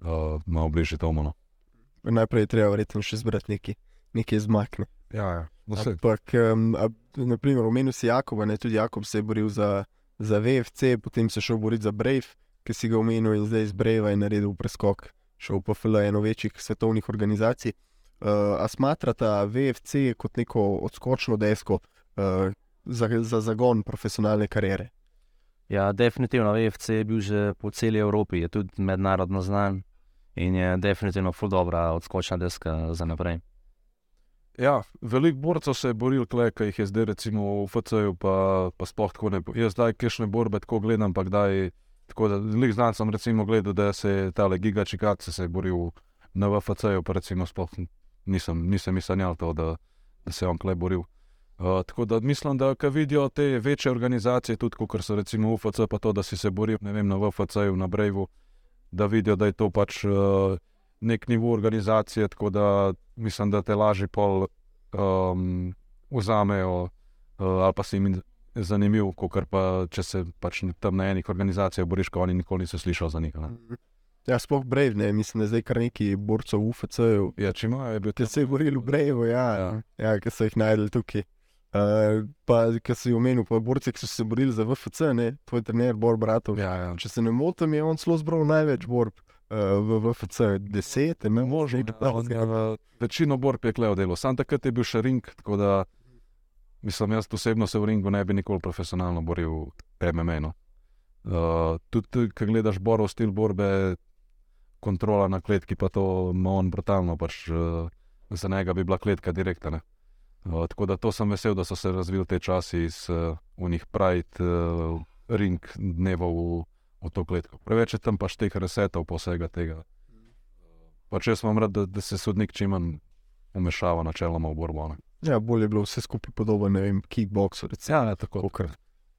uh, malo bližje tomu. No. Najprej treba verjetno še zbrati nekaj, nekaj zmakne. Ja, ja. Ampak, um, naprimer, omenil si Jakoba, ne tudi Jakob se je boril za, za VFC, potem se je šel boriti za Brave, ki si ga omenil in zdaj iz Brave je naredil preskok, šel pa FL eno večjih svetovnih organizacij. Uh, a smatrata VFC kot neko odskočno desko uh, za, za zagon profesionalne kariere? Ja, definitivno VFC je bil že po celi Evropi, je tudi mednarodno znan in je definitivno ful dobra odskočna deska za naprej. Ja, veliko borcev se je boril, kaj jih je zdaj, recimo v FC-ju, pa, pa sploh tako ne. Jaz zdaj kešne borbe tako gledam, pa kdaj. Tako da veliko znam sem recimo gledal, da se je ta Giga Čikac se je boril na FC-ju, pa recimo sploh nisem, nisem mislil to, da, da se je on klej boril. Uh, tako da mislim, da ko vidijo te večje organizacije, tudi kot so recimo UFC, pa to, da si se boril vem, na VFC-ju, na Brevu, da vidijo, da je to pač. Uh, nek nivo organizacije, tako da mislim, da te lažje pol um, vzamejo, uh, ali pa si jim zanimiv, kot pa če se pač tam na enih organizacijah boriš, ko oni nikoli niso slišali za. Mhm. Ja, sploh Brave, ne, mislim, da je zdaj kar nekaj borcev v UFC-ju. Ja, če imajo, je bil tam. Se je boril v Brave, ja, ja. ja ki so jih najdel tukaj. Uh, pa, ki si omenil, pa borci, ki so se borili za VFC, ne, tvoj trener, Bor Bratov. Ja, ja. Če se ne motim, je on celo zbral največ borb v VFC 10, ne Možno, že da je večino borb je kleo delo. Sam takrat je bil še ring, tako da mislim, jaz osebno se v ringu ne bi nikoli profesionalno boril MMA. No. Uh, tudi, ko gledaš borov stil borbe, kontrola na kletki, pa to ima on brutalno, pač uh, za njega bi bila kletka direktna. Uh, tako da to sem vesel, da so se razvili te časi iz uh, unih pride uh, ring dnevov v, v to kletko. Preveč je tam pač teh resetov, pa vsega tega. Pač jaz imam rad, da, da se sodnik čim manj umešava načeloma v borbo. Ne. Ja, bolje je bilo vse skupaj podobno, ne vem, kickboxu, recimo, Ja, tako. kot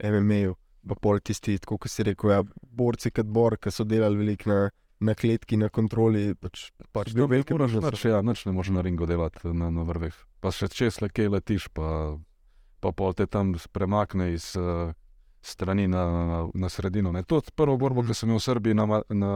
MMA-ju. Pa pol tisti, kot si rekel, ja, borci kot bor, ki so delali veliko na, na kletki, na kontroli. Pač, pač bil velik moraš nič, ja, nič ne moreš na ringu delati na, na vrveh. Pa še čez le kje letiš, pa, pa pol te tam premakne iz uh, strani na, na, na sredino. Ne. To je prvo borbo, ki sem imel v Srbiji, na, na,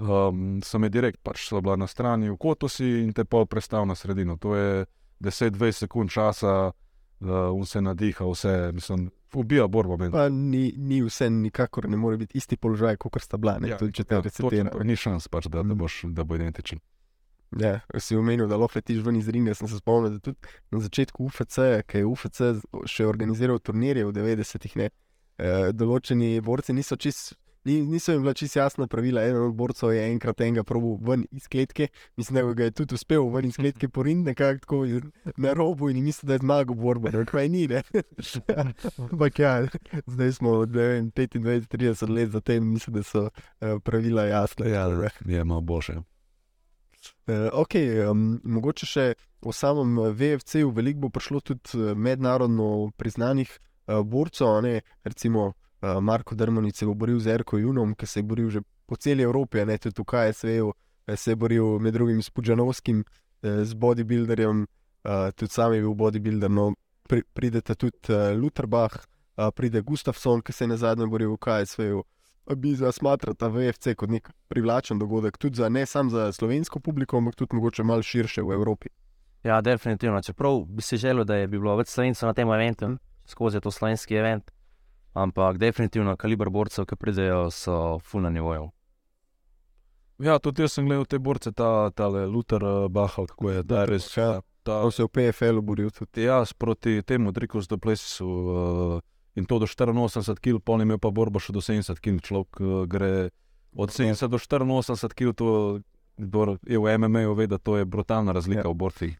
um, sem je direkt, pač so bila na strani v kotu si in te pol prestal na sredino. To je 10-20 sekund časa, uh, vse nadiha, vse, mislim, ubija borbo. meni. Pa ni, ni vse, nikakor ne more biti isti položaj, kot sta bila. Ne, ja, tudi če te ja, resetira. točno, Ni šans, pač, da, da, Mm. boš, da bo identičen. Ja, si omenil, da lahko letiš ven iz ringa. Sem se spomnil, da tudi na začetku UFC, ki je UFC še organiziral turnirje v 90-ih, ne, eh, določeni borci niso čist. Ni, niso jim bila čisto jasna pravila. Eden od borcev je enkrat enega probil ven iz kletke, mislim, da ga je tudi uspel ven iz kletke poriniti, nekako tako na robu in mislim, da je zmagal borbo. Kaj ni, ne. Ampak ja, zdaj smo ne vem, 25-30 let zatem, mislim, da so eh, pravila jasna. Ja, je malo boljše. Uh, ok, um, mogoče še o samem eh, VFC-ju, veliko bo prišlo tudi eh, mednarodno priznanih uh, borcev, ne recimo uh, Marko Dermonic se bo boril z Erko Junom, ki se je boril že po celi Evropi, ne tudi v KSV-ju, eh, se je boril med drugim s Pudžanovskim, eh, z bodybuilderjem, tudi sam je bil bodybuilder, no pri, pridete tudi Lutherbach, pride Gustafsson, ki se je na zadnje boril v KSV-ju. Bi zasmatrata VFC kot nek privlačen dogodek, tudi za, ne samo za slovensko publiko, ampak tudi mogoče malo širše v Evropi. Ja, definitivno. Čeprav bi si želel, da je bi bilo več slovencev na tem eventu, skozi to slovenski event, ampak definitivno kaliber borcev, ki pridejo, so full na nivoju. Ja, tudi jaz sem gledal te borce, ta, ta Luther uh, Bahal, kako je, da res. Ja. Ta, On se je v PFL-u boril tudi. jaz proti temu Drikus do Plesu uh, in to do 84 kg, pol imel pa borbo še do 70 kg, človek uh, gre od 70 do 84 kg, to kdor je v MMA-ju ve, da to je brutalna razlika Ja. ja. v borcih.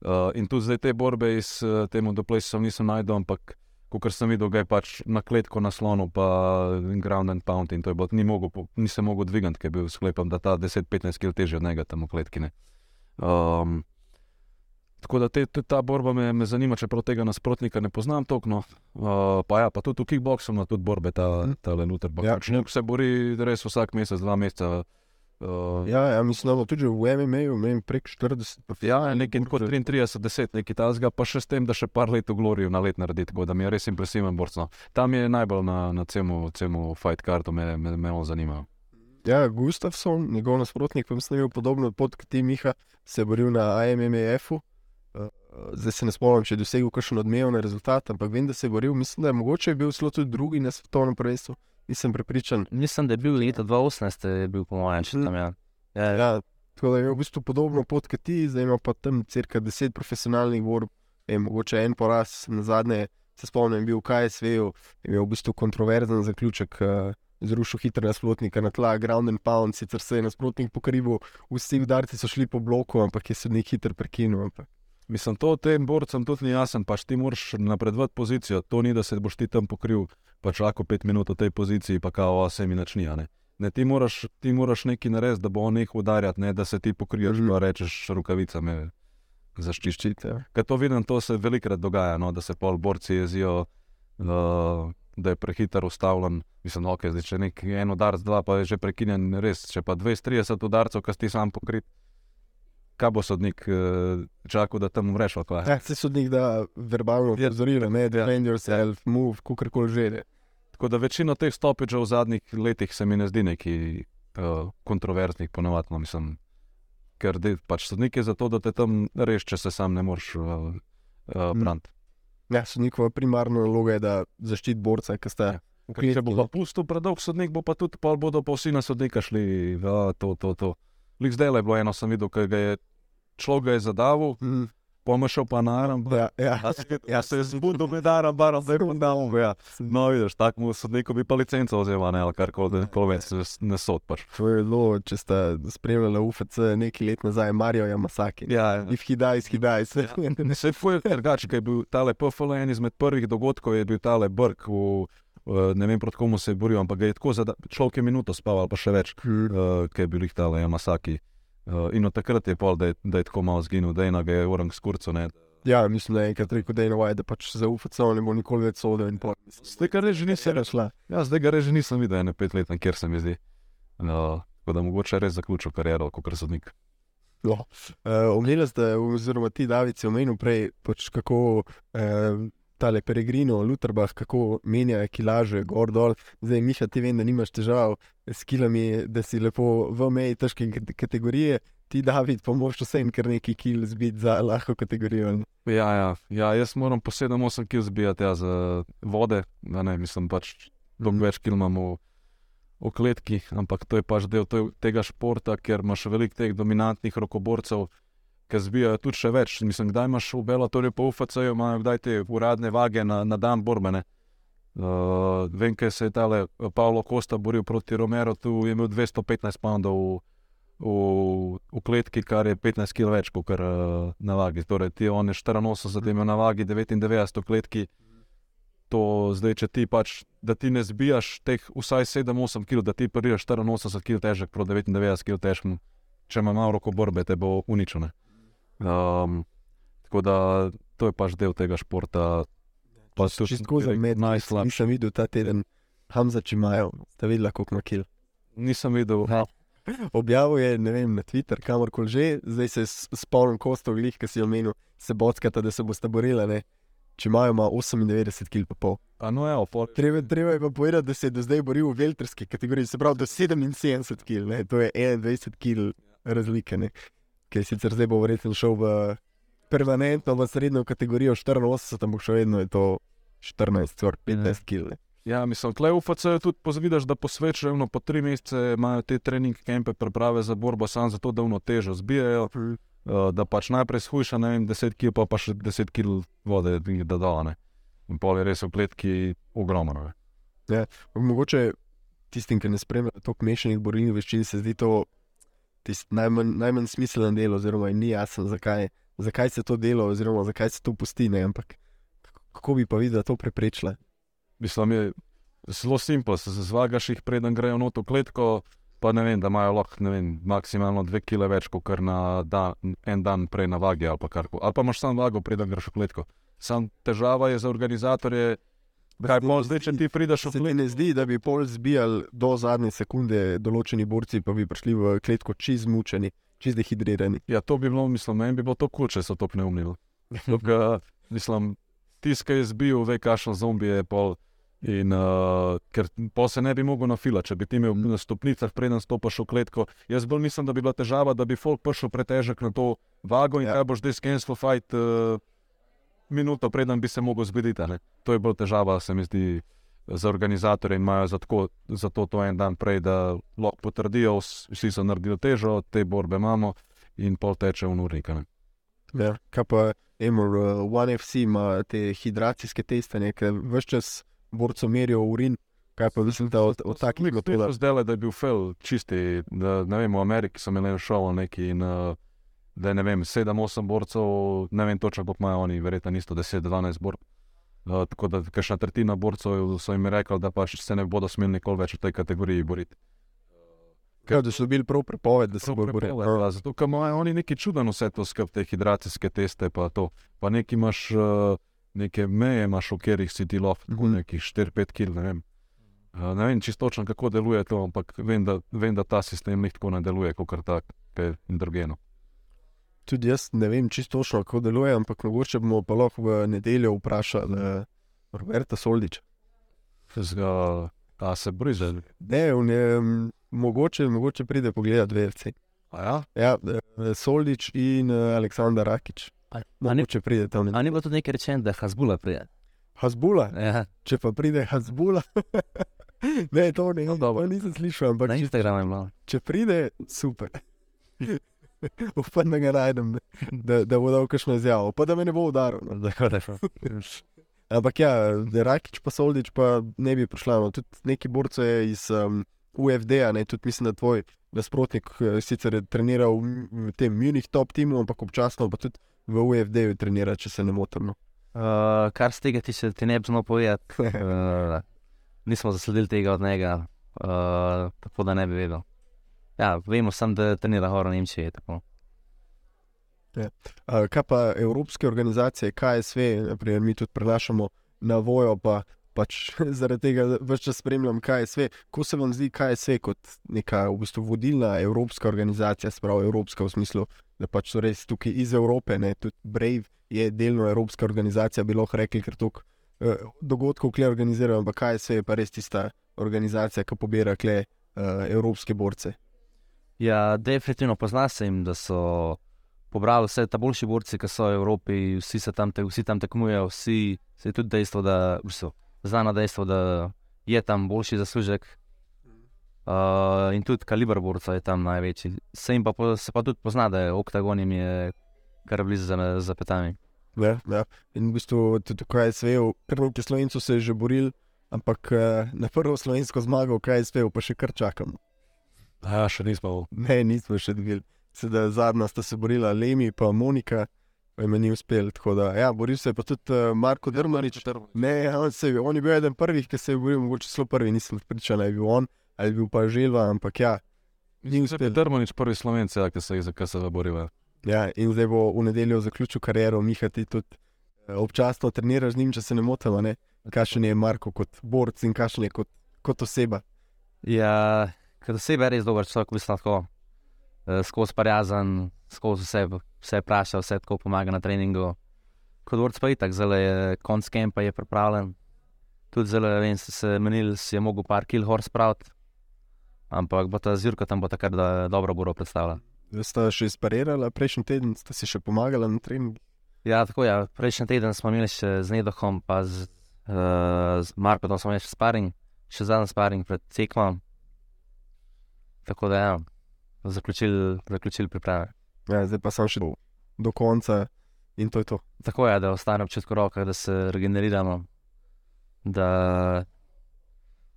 Uh, in tudi zdaj te borbe iz uh, temu do Plesu nisem najdel, ampak kot sem videl, ga je pač na kletko naslonil, pa ground and pound in to je bilo, ni mogel, nisem mogel dvigati, ker je bil sklepam, da ta 10-15 kg težje od njega tam v kletki. ne. Um, tako da te, te, ta borba me, me zanima, čeprav tega nasprotnika ne poznam toliko. No. Uh, pa ja, pa tudi v kickboxu ima tudi borbe, ta, Mhm. ta Luther. Ja. Ja. Se bori res vsak mesec, dva meseca. Uh, Ja, ja, mislim, da tudi v MMA-ju imel prek 40. pa Ja, nekaj kot borcev. 33, 10, nekaj tasga, pa še s tem, da še par let v Gloriju na let naredi, tako da mi je res impresiven borc. No. Tam je najbolj na, na cemu, cemu fight kartu, me, me, me on zanima. Ja, Gustafsson, njegov nasprotnik, pa mislim, da je imel podobno pot kot ti Miha, se je boril na IMMF-u. Zdaj se ne spomnim, če je dosegel kakšen odmeven rezultat, ampak vem, da se je boril. Mislim, da je mogoče bil celo tudi drugi na svetovnem prvenstvu. Nisem prepričan. Mislim, da je bil leta 2018, je bil po mojem, če tam je. Ja, ja. Ja, tako da je v bistvu podobno pot kot ti, zdaj ima pa tam cirka 10 profesionalnih borb, je mogoče en poraz, na zadnje se spomnim, bil v KSV-ju, imel v bistvu kontroverzen zaključek. Uh, Zrušil hitro nasprotnika na tla, ground and pound, sicer se je nasprotnik pokrival, vsi udarci so šli po bloku, ampak je sodnik hitro prekinil. Ampak. Mislim, to tem borcem tudi ni jasen, pač ti moraš napredovati pozicijo. To ni, da se boš ti tam pokril, pač lahko pet minut v tej poziciji, pa kao se mi načnija. Ne? Ne, ti, moraš, ti moraš nekaj narediti, da bo on nehal udarjati, ne da se ti pokriješ, Mhm. pa rečeš rokavicami zaščišči. Ja. Ker to vidim, to se velikrat dogaja, no, da se pol borci jezijo, uh, da je prehiter ustavljen. Mislim, ok, zdaj, če nek en udarc, dva, pa je že prekinjen, res. Če pa 230 udarcev, ki si sam pokrit, kaj bo sodnik čakal, da tam umreš? Ja, se sodnik da verbalno Ja. opozorilo, ne, defend yourself, move, kakorkoli že. ne. Tako da večina teh stopičev v zadnjih letih se mi ne zdi neki uh, kontroverznih, ponovadi. No, mislim, ker de, pač sodnik je zato, da te tam reš, če se sam ne moreš uh, uh, braniti. Ja, sodnikova primarna naloga je, da zaščiti borca, ki sta Ja. kletki, Če bo pa pustil predolg sodnik, bo pa tudi pol bodo pa vsi na sodnika šli. Ja, to, to, to. Lik zdaj je bilo eno, sem videl, ki ga je človek ga je zadavil, Mm, pomešal pa na aram. Ja, ja. Ja, se je zbudil med aram, barom, zdaj pa dal. Ja. No, vidiš, takmu sodniku bi pa licenco vzel, ne, ali kar koli, da več ne sod pač. To je bilo, če ste spremljali UFC nekaj let nazaj, Marijo Yamasaki. Ja, If he dies, he dies. Ne se je drugače, ker je bil tale PFL en izmed prvih dogodkov, je bil tale Brk, v, ne vem proti komu se je boril, ampak ga je tako zada, človek je minuto spal ali pa še več, Mm. uh, ker je bil jih tale Yamasaki. Uh, in od takrat je pol, da je, da je tako malo zginil, da je ena ga je orang skurco. Ne. Ja, mislim, da je enkrat rekel, da je novaj, da pač za UFC ne bo nikoli več sodel. Zdaj, kar reži Se nisem, rešla. ja, zdaj ga reži nisem videl, ene pet let, kjer se mi zdi. Uh, tako da mogoče res zaključil kariero kot sodnik. No. Uh, Omenili ste, oziroma ti, David, si omenil prej, pač kako uh, tale Peregrino, Lutherbach, kako menja kilaže, gor dol. Zdaj, Miša, ti vem, da nimaš težav s kilami, da si lepo v meji težke kate- kategorije. Ti, David, pa moraš vsem kar nekaj kil zbiti za lahko kategorijo. Ja, ja, ja, jaz moram po 7-8 kg zbijati ja, za vode, a ne, mislim pač, dolgo Mhm. več kg imam v, kletki, ampak to je pač del tega športa, ker imaš veliko teh dominantnih rokoborcev, ki zbijajo tudi še več. Mislim, kdaj imaš v Bellatorju, pa v UFC-ju, imajo kdaj te uradne vage na, na dan borbene. Uh, vem, ker se je tale Pavlo Kosta boril proti Romero, tu je imel 215 poundov v, v, v kletki, kar je 15 kg več kot uh, na vagi. Torej, ti on je 84, imel na vagi 99 v kletki. To zdaj, če ti pač, da ti ne zbijaš teh vsaj 7-8 kg, da ti prideš 84 kg težek proti 99 kg težkemu, če ima malo roko borbe, te bo uničene. Um, tako da to je pač del tega športa. Pa tudi Čisto za med, najslabši. nisem videl ta teden, Hamza, če imajo, ste videli, koliko ima kil. Nisem videl. Ja. Objavil je ne vem, na Twitter, kamorkoli že, zdaj se spomnim kostov, glih, ki si omenil, se bockata, da se boste borili. ne. Če imajo ima 98 kg pa no, evo, pol. Treba, treba je pa povedati, da se je do zdaj boril v velterski kategoriji, se pravi do 77 kg, to je 21 kg razlike, ne. Ki sicer zdaj bo verjetno šel v permanentno v srednjo kategorijo 84, ampak še vedno je to 14, skoraj 15 kg. Ja, mislim, tle v UFC tudi pozvidaš, da posvečajo no, po tri mesece, imajo te trening kempe, priprave za borbo, samo zato, da vno težo zbijajo, uh, da pač najprej shujša, ne vem, 10 kg, pa, pa še 10 kg vode, da dolane. In pol je res v kletki ogromno. ne. Mogoče tistim, ki ne spremljajo toliko mešanih borilnih veščin, se zdi to tisti najmanj, najmanj smiselen del, oziroma ni jasno, zakaj, zakaj se to delo, oziroma zakaj se to pusti. Ampak kako bi pa videl, da to preprečila? Mislim, je zelo simpel, se zvagaš jih, preden grejo v kletko, pa ne vem, da imajo lahko vem, maksimalno 2 kg več, kot kar na dan, en dan prej na vagi ali pa karkoli. Ali pa imaš sam vago, preden greš v kletko. Sam težava je za organizatorje. Kaj pa zdaj, če ti prideš v Se ti ne zdi, da bi pol zbijali do zadnje sekunde določeni borci, pa bi prišli v kletko čez mučeni, čez dehidrirani? Ja, to bi bilo, mislim, meni bi bilo to kul, če so to pneumnili. Mislim, tiskaj je zbil, ve, kakšen zombi je pol. In, uh, ker pa se ne bi mogel nafilati, če bi ti imel na stopnicah, preden stopiš v kletko. Jaz bolj mislim, da bi bila težava, da bi folk prišel pretežek na to vago in Ja. ja. kaj boš zdaj skensil fight uh, minuto, preden bi se mogel a ne. To je bolj težava, se mi zdi, za organizatorje in imajo zato, zato to en dan prej, da lahko potrdijo, vs- vsi so naredili težo, te borbe imamo in pol teče v urnik. a ne. Ja. Kaj pa Emor, uh, One FC ima te hidracijske testanje, ker vse čas borco merijo urin. Kaj pa mislim, da od, od takih je zdaj, da je bil fel čisti. Da, ne vem, v Ameriki so imeli šov neki in uh, da je ne vem, 7-8 borcev, ne vem točno, koliko imajo oni, verjetno isto 10-12 borcev. Uh, tako da, kakšna tretjina borcev so jim rekli, da pač se ne bodo smeli nikoli več v tej kategoriji boriti. Kaj, da so bili prav prepoved, da se bodo borili. ja, Zato, ker imajo oni neki čuden vse to skrb, te hidracijske teste, pa to. Pa neki imaš, uh, neke meje imaš, v katerih si ti Mhm. mm -hmm. nekih 4-5 kg, ne vem. Uh, ne vem čisto točno, kako deluje to, ampak vem, da, vem, da ta sistem ni tako ne deluje, kot tak, ki je endrogeno. Tudi jaz ne vem čisto točno, kako deluje, ampak mogoče bomo pa lahko v nedeljo vprašali uh, Roberta Soldiča. Zga, a se briže. Ne, on je, m, mogoče, mogoče pride pogledat VFC. A ja? Ja, eh, Soldič in uh, Aleksandar Rakič. A, a, ni, Mogoče pride tam. a ni bilo tudi nekaj rečeno, da je Hasbula prije? Hasbula, Ja, če pa pride Hasbula. ne, to ne, No, dobro. to nisem slišal, ampak na Instagramu je bilo. če pride, super. Upam, da ga najdem, da, da bo dal kakšno izjavo, pa da me ne bo udaril. No. Da je. Ampak ja, Rakič pa Soldič pa ne bi prišla. No. Tudi neki borci je iz um, UFD-a, ne, tudi mislim, da tvoj nasprotnik eh, sicer je treniral v, tem Munich top timu, ampak občasno pa tudi v UFD-ju trenira, če se ne motim. No. Uh, kar z tega tiče, ti ne bi znal povedati. Uh, nismo zasledili tega od njega, uh, tako da ne bi vedel. Ja, vemo samo, da trenira horo Nemčije. Tako. Uh, kaj pa evropske organizacije, KSV, naprimer, mi tudi prenašamo na vojo, pa pač zaradi tega več čas spremljam KSV. Ko se vam zdi KSV kot neka v bistvu vodilna evropska organizacija, spravo evropska v smislu, da pač so res tukaj iz Evrope, ne, tudi Brave je delno evropska organizacija, bi lahko rekli, ker toliko uh, dogodkov kle organizirajo, ampak KSV je pa res tista organizacija, ki pobira kle uh, evropske borce. Ja, definitivno pozna se jim, da so pobrali vse ta boljši borci, ki so v Evropi, vsi tam, te, vsi tam tekmujejo, vsi se je tudi dejstvo, da so znano dejstvo, da je tam boljši zaslužek. Uh, in tudi kaliber borca je tam največji. Se, jim pa, po- se pa tudi pozna, da je oktagon jim je kar blizu za, za petami. Ja, ja. In v bistvu tudi kaj je svejo, kar nekaj slovencev se je že boril, ampak eh, na prvo slovensko zmago, kaj je svejo, pa še kar čakamo. Ja, še nismo. Ne, nismo še dobili. Sedaj zadnja sta se borila Lemi in Monika, pa jim ni uspel. Tako da, ja, boril se je pa tudi uh, Marko Drmarič. Ne, ja, on, se, on je bil eden prvih, ki se je boril, mogoče celo prvi, nisem pripričan, da je bil on ali je bil pa Želva, ampak ja. Ni uspel. Drmanič prvi slovenc, ja, ki se je za kaj se boriva. Ja, in zdaj bo v nedeljo zaključil kariero, Miha, ti tudi eh, občasno treniraš z njim, če se ne motim, kakšen je Marko kot borc in kakšen je kot, kot oseba. Ja, ker osebe je res dober človek, mislim, tako uh, skozi parjazen, skozi vse, vse vpraša, vse tako pomaga na treningu. Kot vrc pa je tako, zelo je konc kempa je pripravljen. Tudi zelo, vem, se, se menil, si je mogel par kill horse spraviti. Ampak bo ta zirka tam bo takrat da dobro boro predstavljala. Sta še sparirala, prejšnji teden sta si še pomagala na treningu. Ja, tako ja. Prejšnji teden smo imeli še z Nedohom, pa z, uh, z Markom, smo imeli še sparing, še zadnji sparing pred tekmo. Tako da ja, zaključili, zaključili priprave. Ja, zdaj pa sem še do, do konca in to je to. Tako je, da ostane občutek roka, da se regeneriramo, da,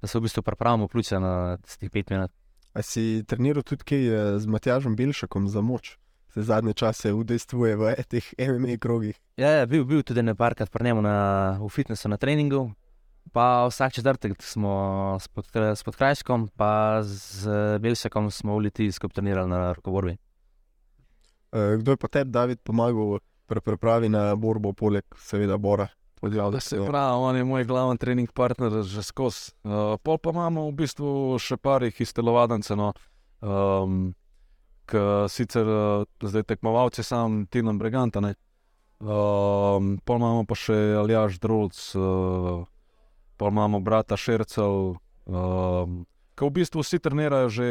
da se v bistvu pripravimo ključe na tistih pet minut. A si treniral tudi kaj eh, z Matjažem Belšakom za moč? Se zadnje čase udejstvuje v teh MMA krogih. Ja, ja bil, bil tudi nekajkrat pri njemu na, v fitnessu na treningu. Pa vsak četrtek smo s, pod, s podkrajškom, pa z Belšakom smo v Litiji skupaj trenirali na rokoborbi. Eh, Kdo je pa tebi, David, pomagal pri pripravi na borbo, poleg seveda Bora? Da se pravi, on je moj glavni trening partner že skozi. Uh, pol pa imamo v bistvu še parih iz telovadence, no, um, ki sicer uh, zdaj tekmovalci sam Tinom Breganta. Ne. Um, pol imamo pa še Aljaš Drulc, uh, pol imamo brata Šercev, um, ki v bistvu vsi trenirajo že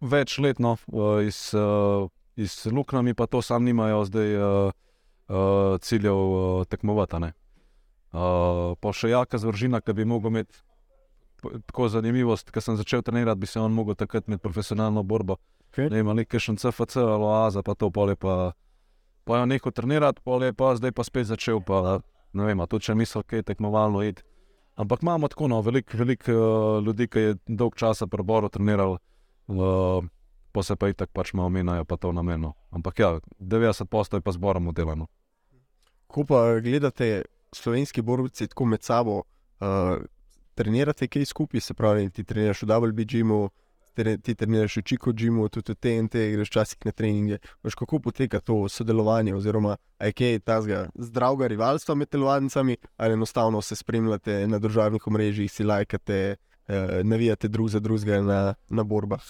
več let, no, uh, iz, uh, iz luknami pa to sam nimajo zdaj. Uh, uh, ciljev uh, tekmovati. Uh, pa še jaka zvržina, ki bi mogel imeti tako zanimivost, ker sem začel trenirati, bi se on mogel takrat med profesionalno borbo. Okay. Ne ima nekaj še CFC ali OAZA, pa to pol je pa. Pa je nehal trenirati, pol je pa zdaj pa spet začel, pa ne vem, tudi če misel, kaj je tekmovalno id. Ampak imamo tako no, veliko velik, uh, ljudi, ki je dolg časa preboru treniral, uh, pa se pa itak pač malo menjajo, pa to namenno. Ampak ja, 90% je pa zborom delano. Ko pa gledate slovenski tako med sabo, uh, trenirate kaj skupaj, se pravi, ti treniraš v WBG-u, ti treniraš v Chico Gymu, tudi v TNT, greš včasih na treninge. Veš, kako poteka to sodelovanje, oziroma je kaj tazga zdravega rivalstva med telovadnicami, ali enostavno se spremljate na državnih omrežjih, si lajkate, uh, navijate drug za drugega na, na borbah.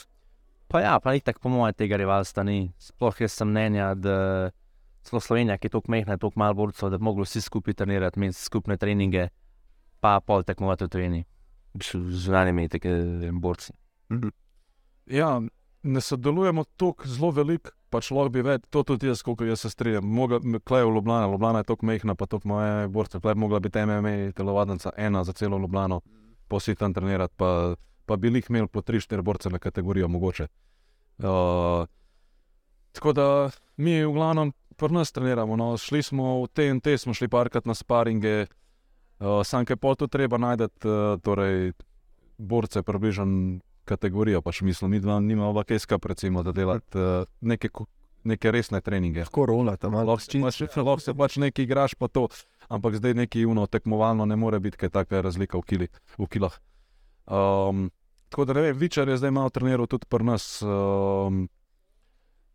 Pa ja, pa itak po mojem tega rivalstva ni. Sploh jaz sem mnenja, da celo Slovenija, ki je tako mehna, toliko malo borcev, da bi mogli vsi skupaj trenirati, imeti skupne treninge, pa pol tekmovati v tujini. Z zunanjimi teke borci. Mhm. Ja, ne sodelujemo tako zelo veliko, pač lahko bi več, to tudi jaz, koliko jaz se strinjam. Klej v Ljubljana, Ljubljana je tako mehna, pa tako moje borce. Klej bi mogla biti MMA, telovadnica ena za celo Ljubljano, pa vsi tam trenirati, pa, pa bi jih imeli po 3-4 borce na kategorijo mogoče. Uh, tako da mi v glavnem pri nas treniramo. No. Šli smo v TNT, smo šli parkrat na sparinge, uh, sam kaj pol tu treba najti, uh, torej borce približno kategorijo, pač mislim, mi dva nimamo kaj skrb, recimo, da delati uh, neke, neke resne treninge. Lahko rola tam malo. Pač, lahko se pač nekaj igraš, pa to, ampak zdaj neki uno tekmovalno ne more biti, kaj taka razlika v, kili, v kilah. Um, tako da ne vem, Vičar je zdaj malo treniral tudi pri nas. Um,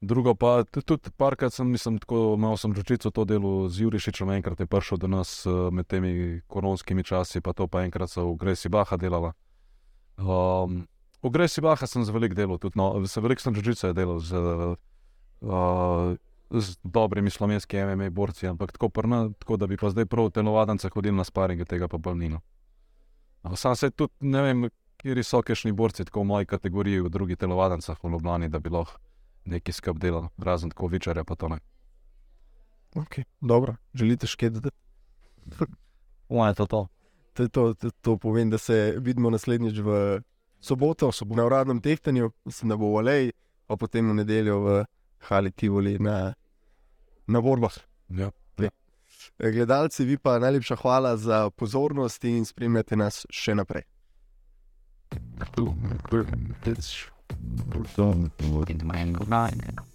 Drugo pa tudi parkrat sem, mislim, tako malo sem ročico to delo z Jurišičem, enkrat je prišel do nas med temi koronskimi časi, pa to pa enkrat so v Gresi Baha delala. Um, v Gresi Baha sem z velik delal, tudi no, se velik sem ročico delal z, uh, z dobrimi slovenskimi MMA borci, ampak tako, prna, tako da bi pa zdaj prav telovadence hodili na sparinge, tega pa bolnino. Sam se tudi ne vem, kje so kešni borci, tako v moji kategoriji, v drugih telovadancah v Ljubljani, da bi lahko neki skrb delal, razen tako večerja, pa to ne. Okay, dobro, želite še kaj dodati? Moje to. to. To, to, to, to povem, da se vidimo naslednjič v soboto, soboto. na uradnem tehtanju, mislim, da bo v Aleji, pa potem v nedeljo v Hali Tivoli na, na borbah. Ja. Gledalci, vi pa najlepša hvala za pozornost in spremljate nas še naprej. Into my mind.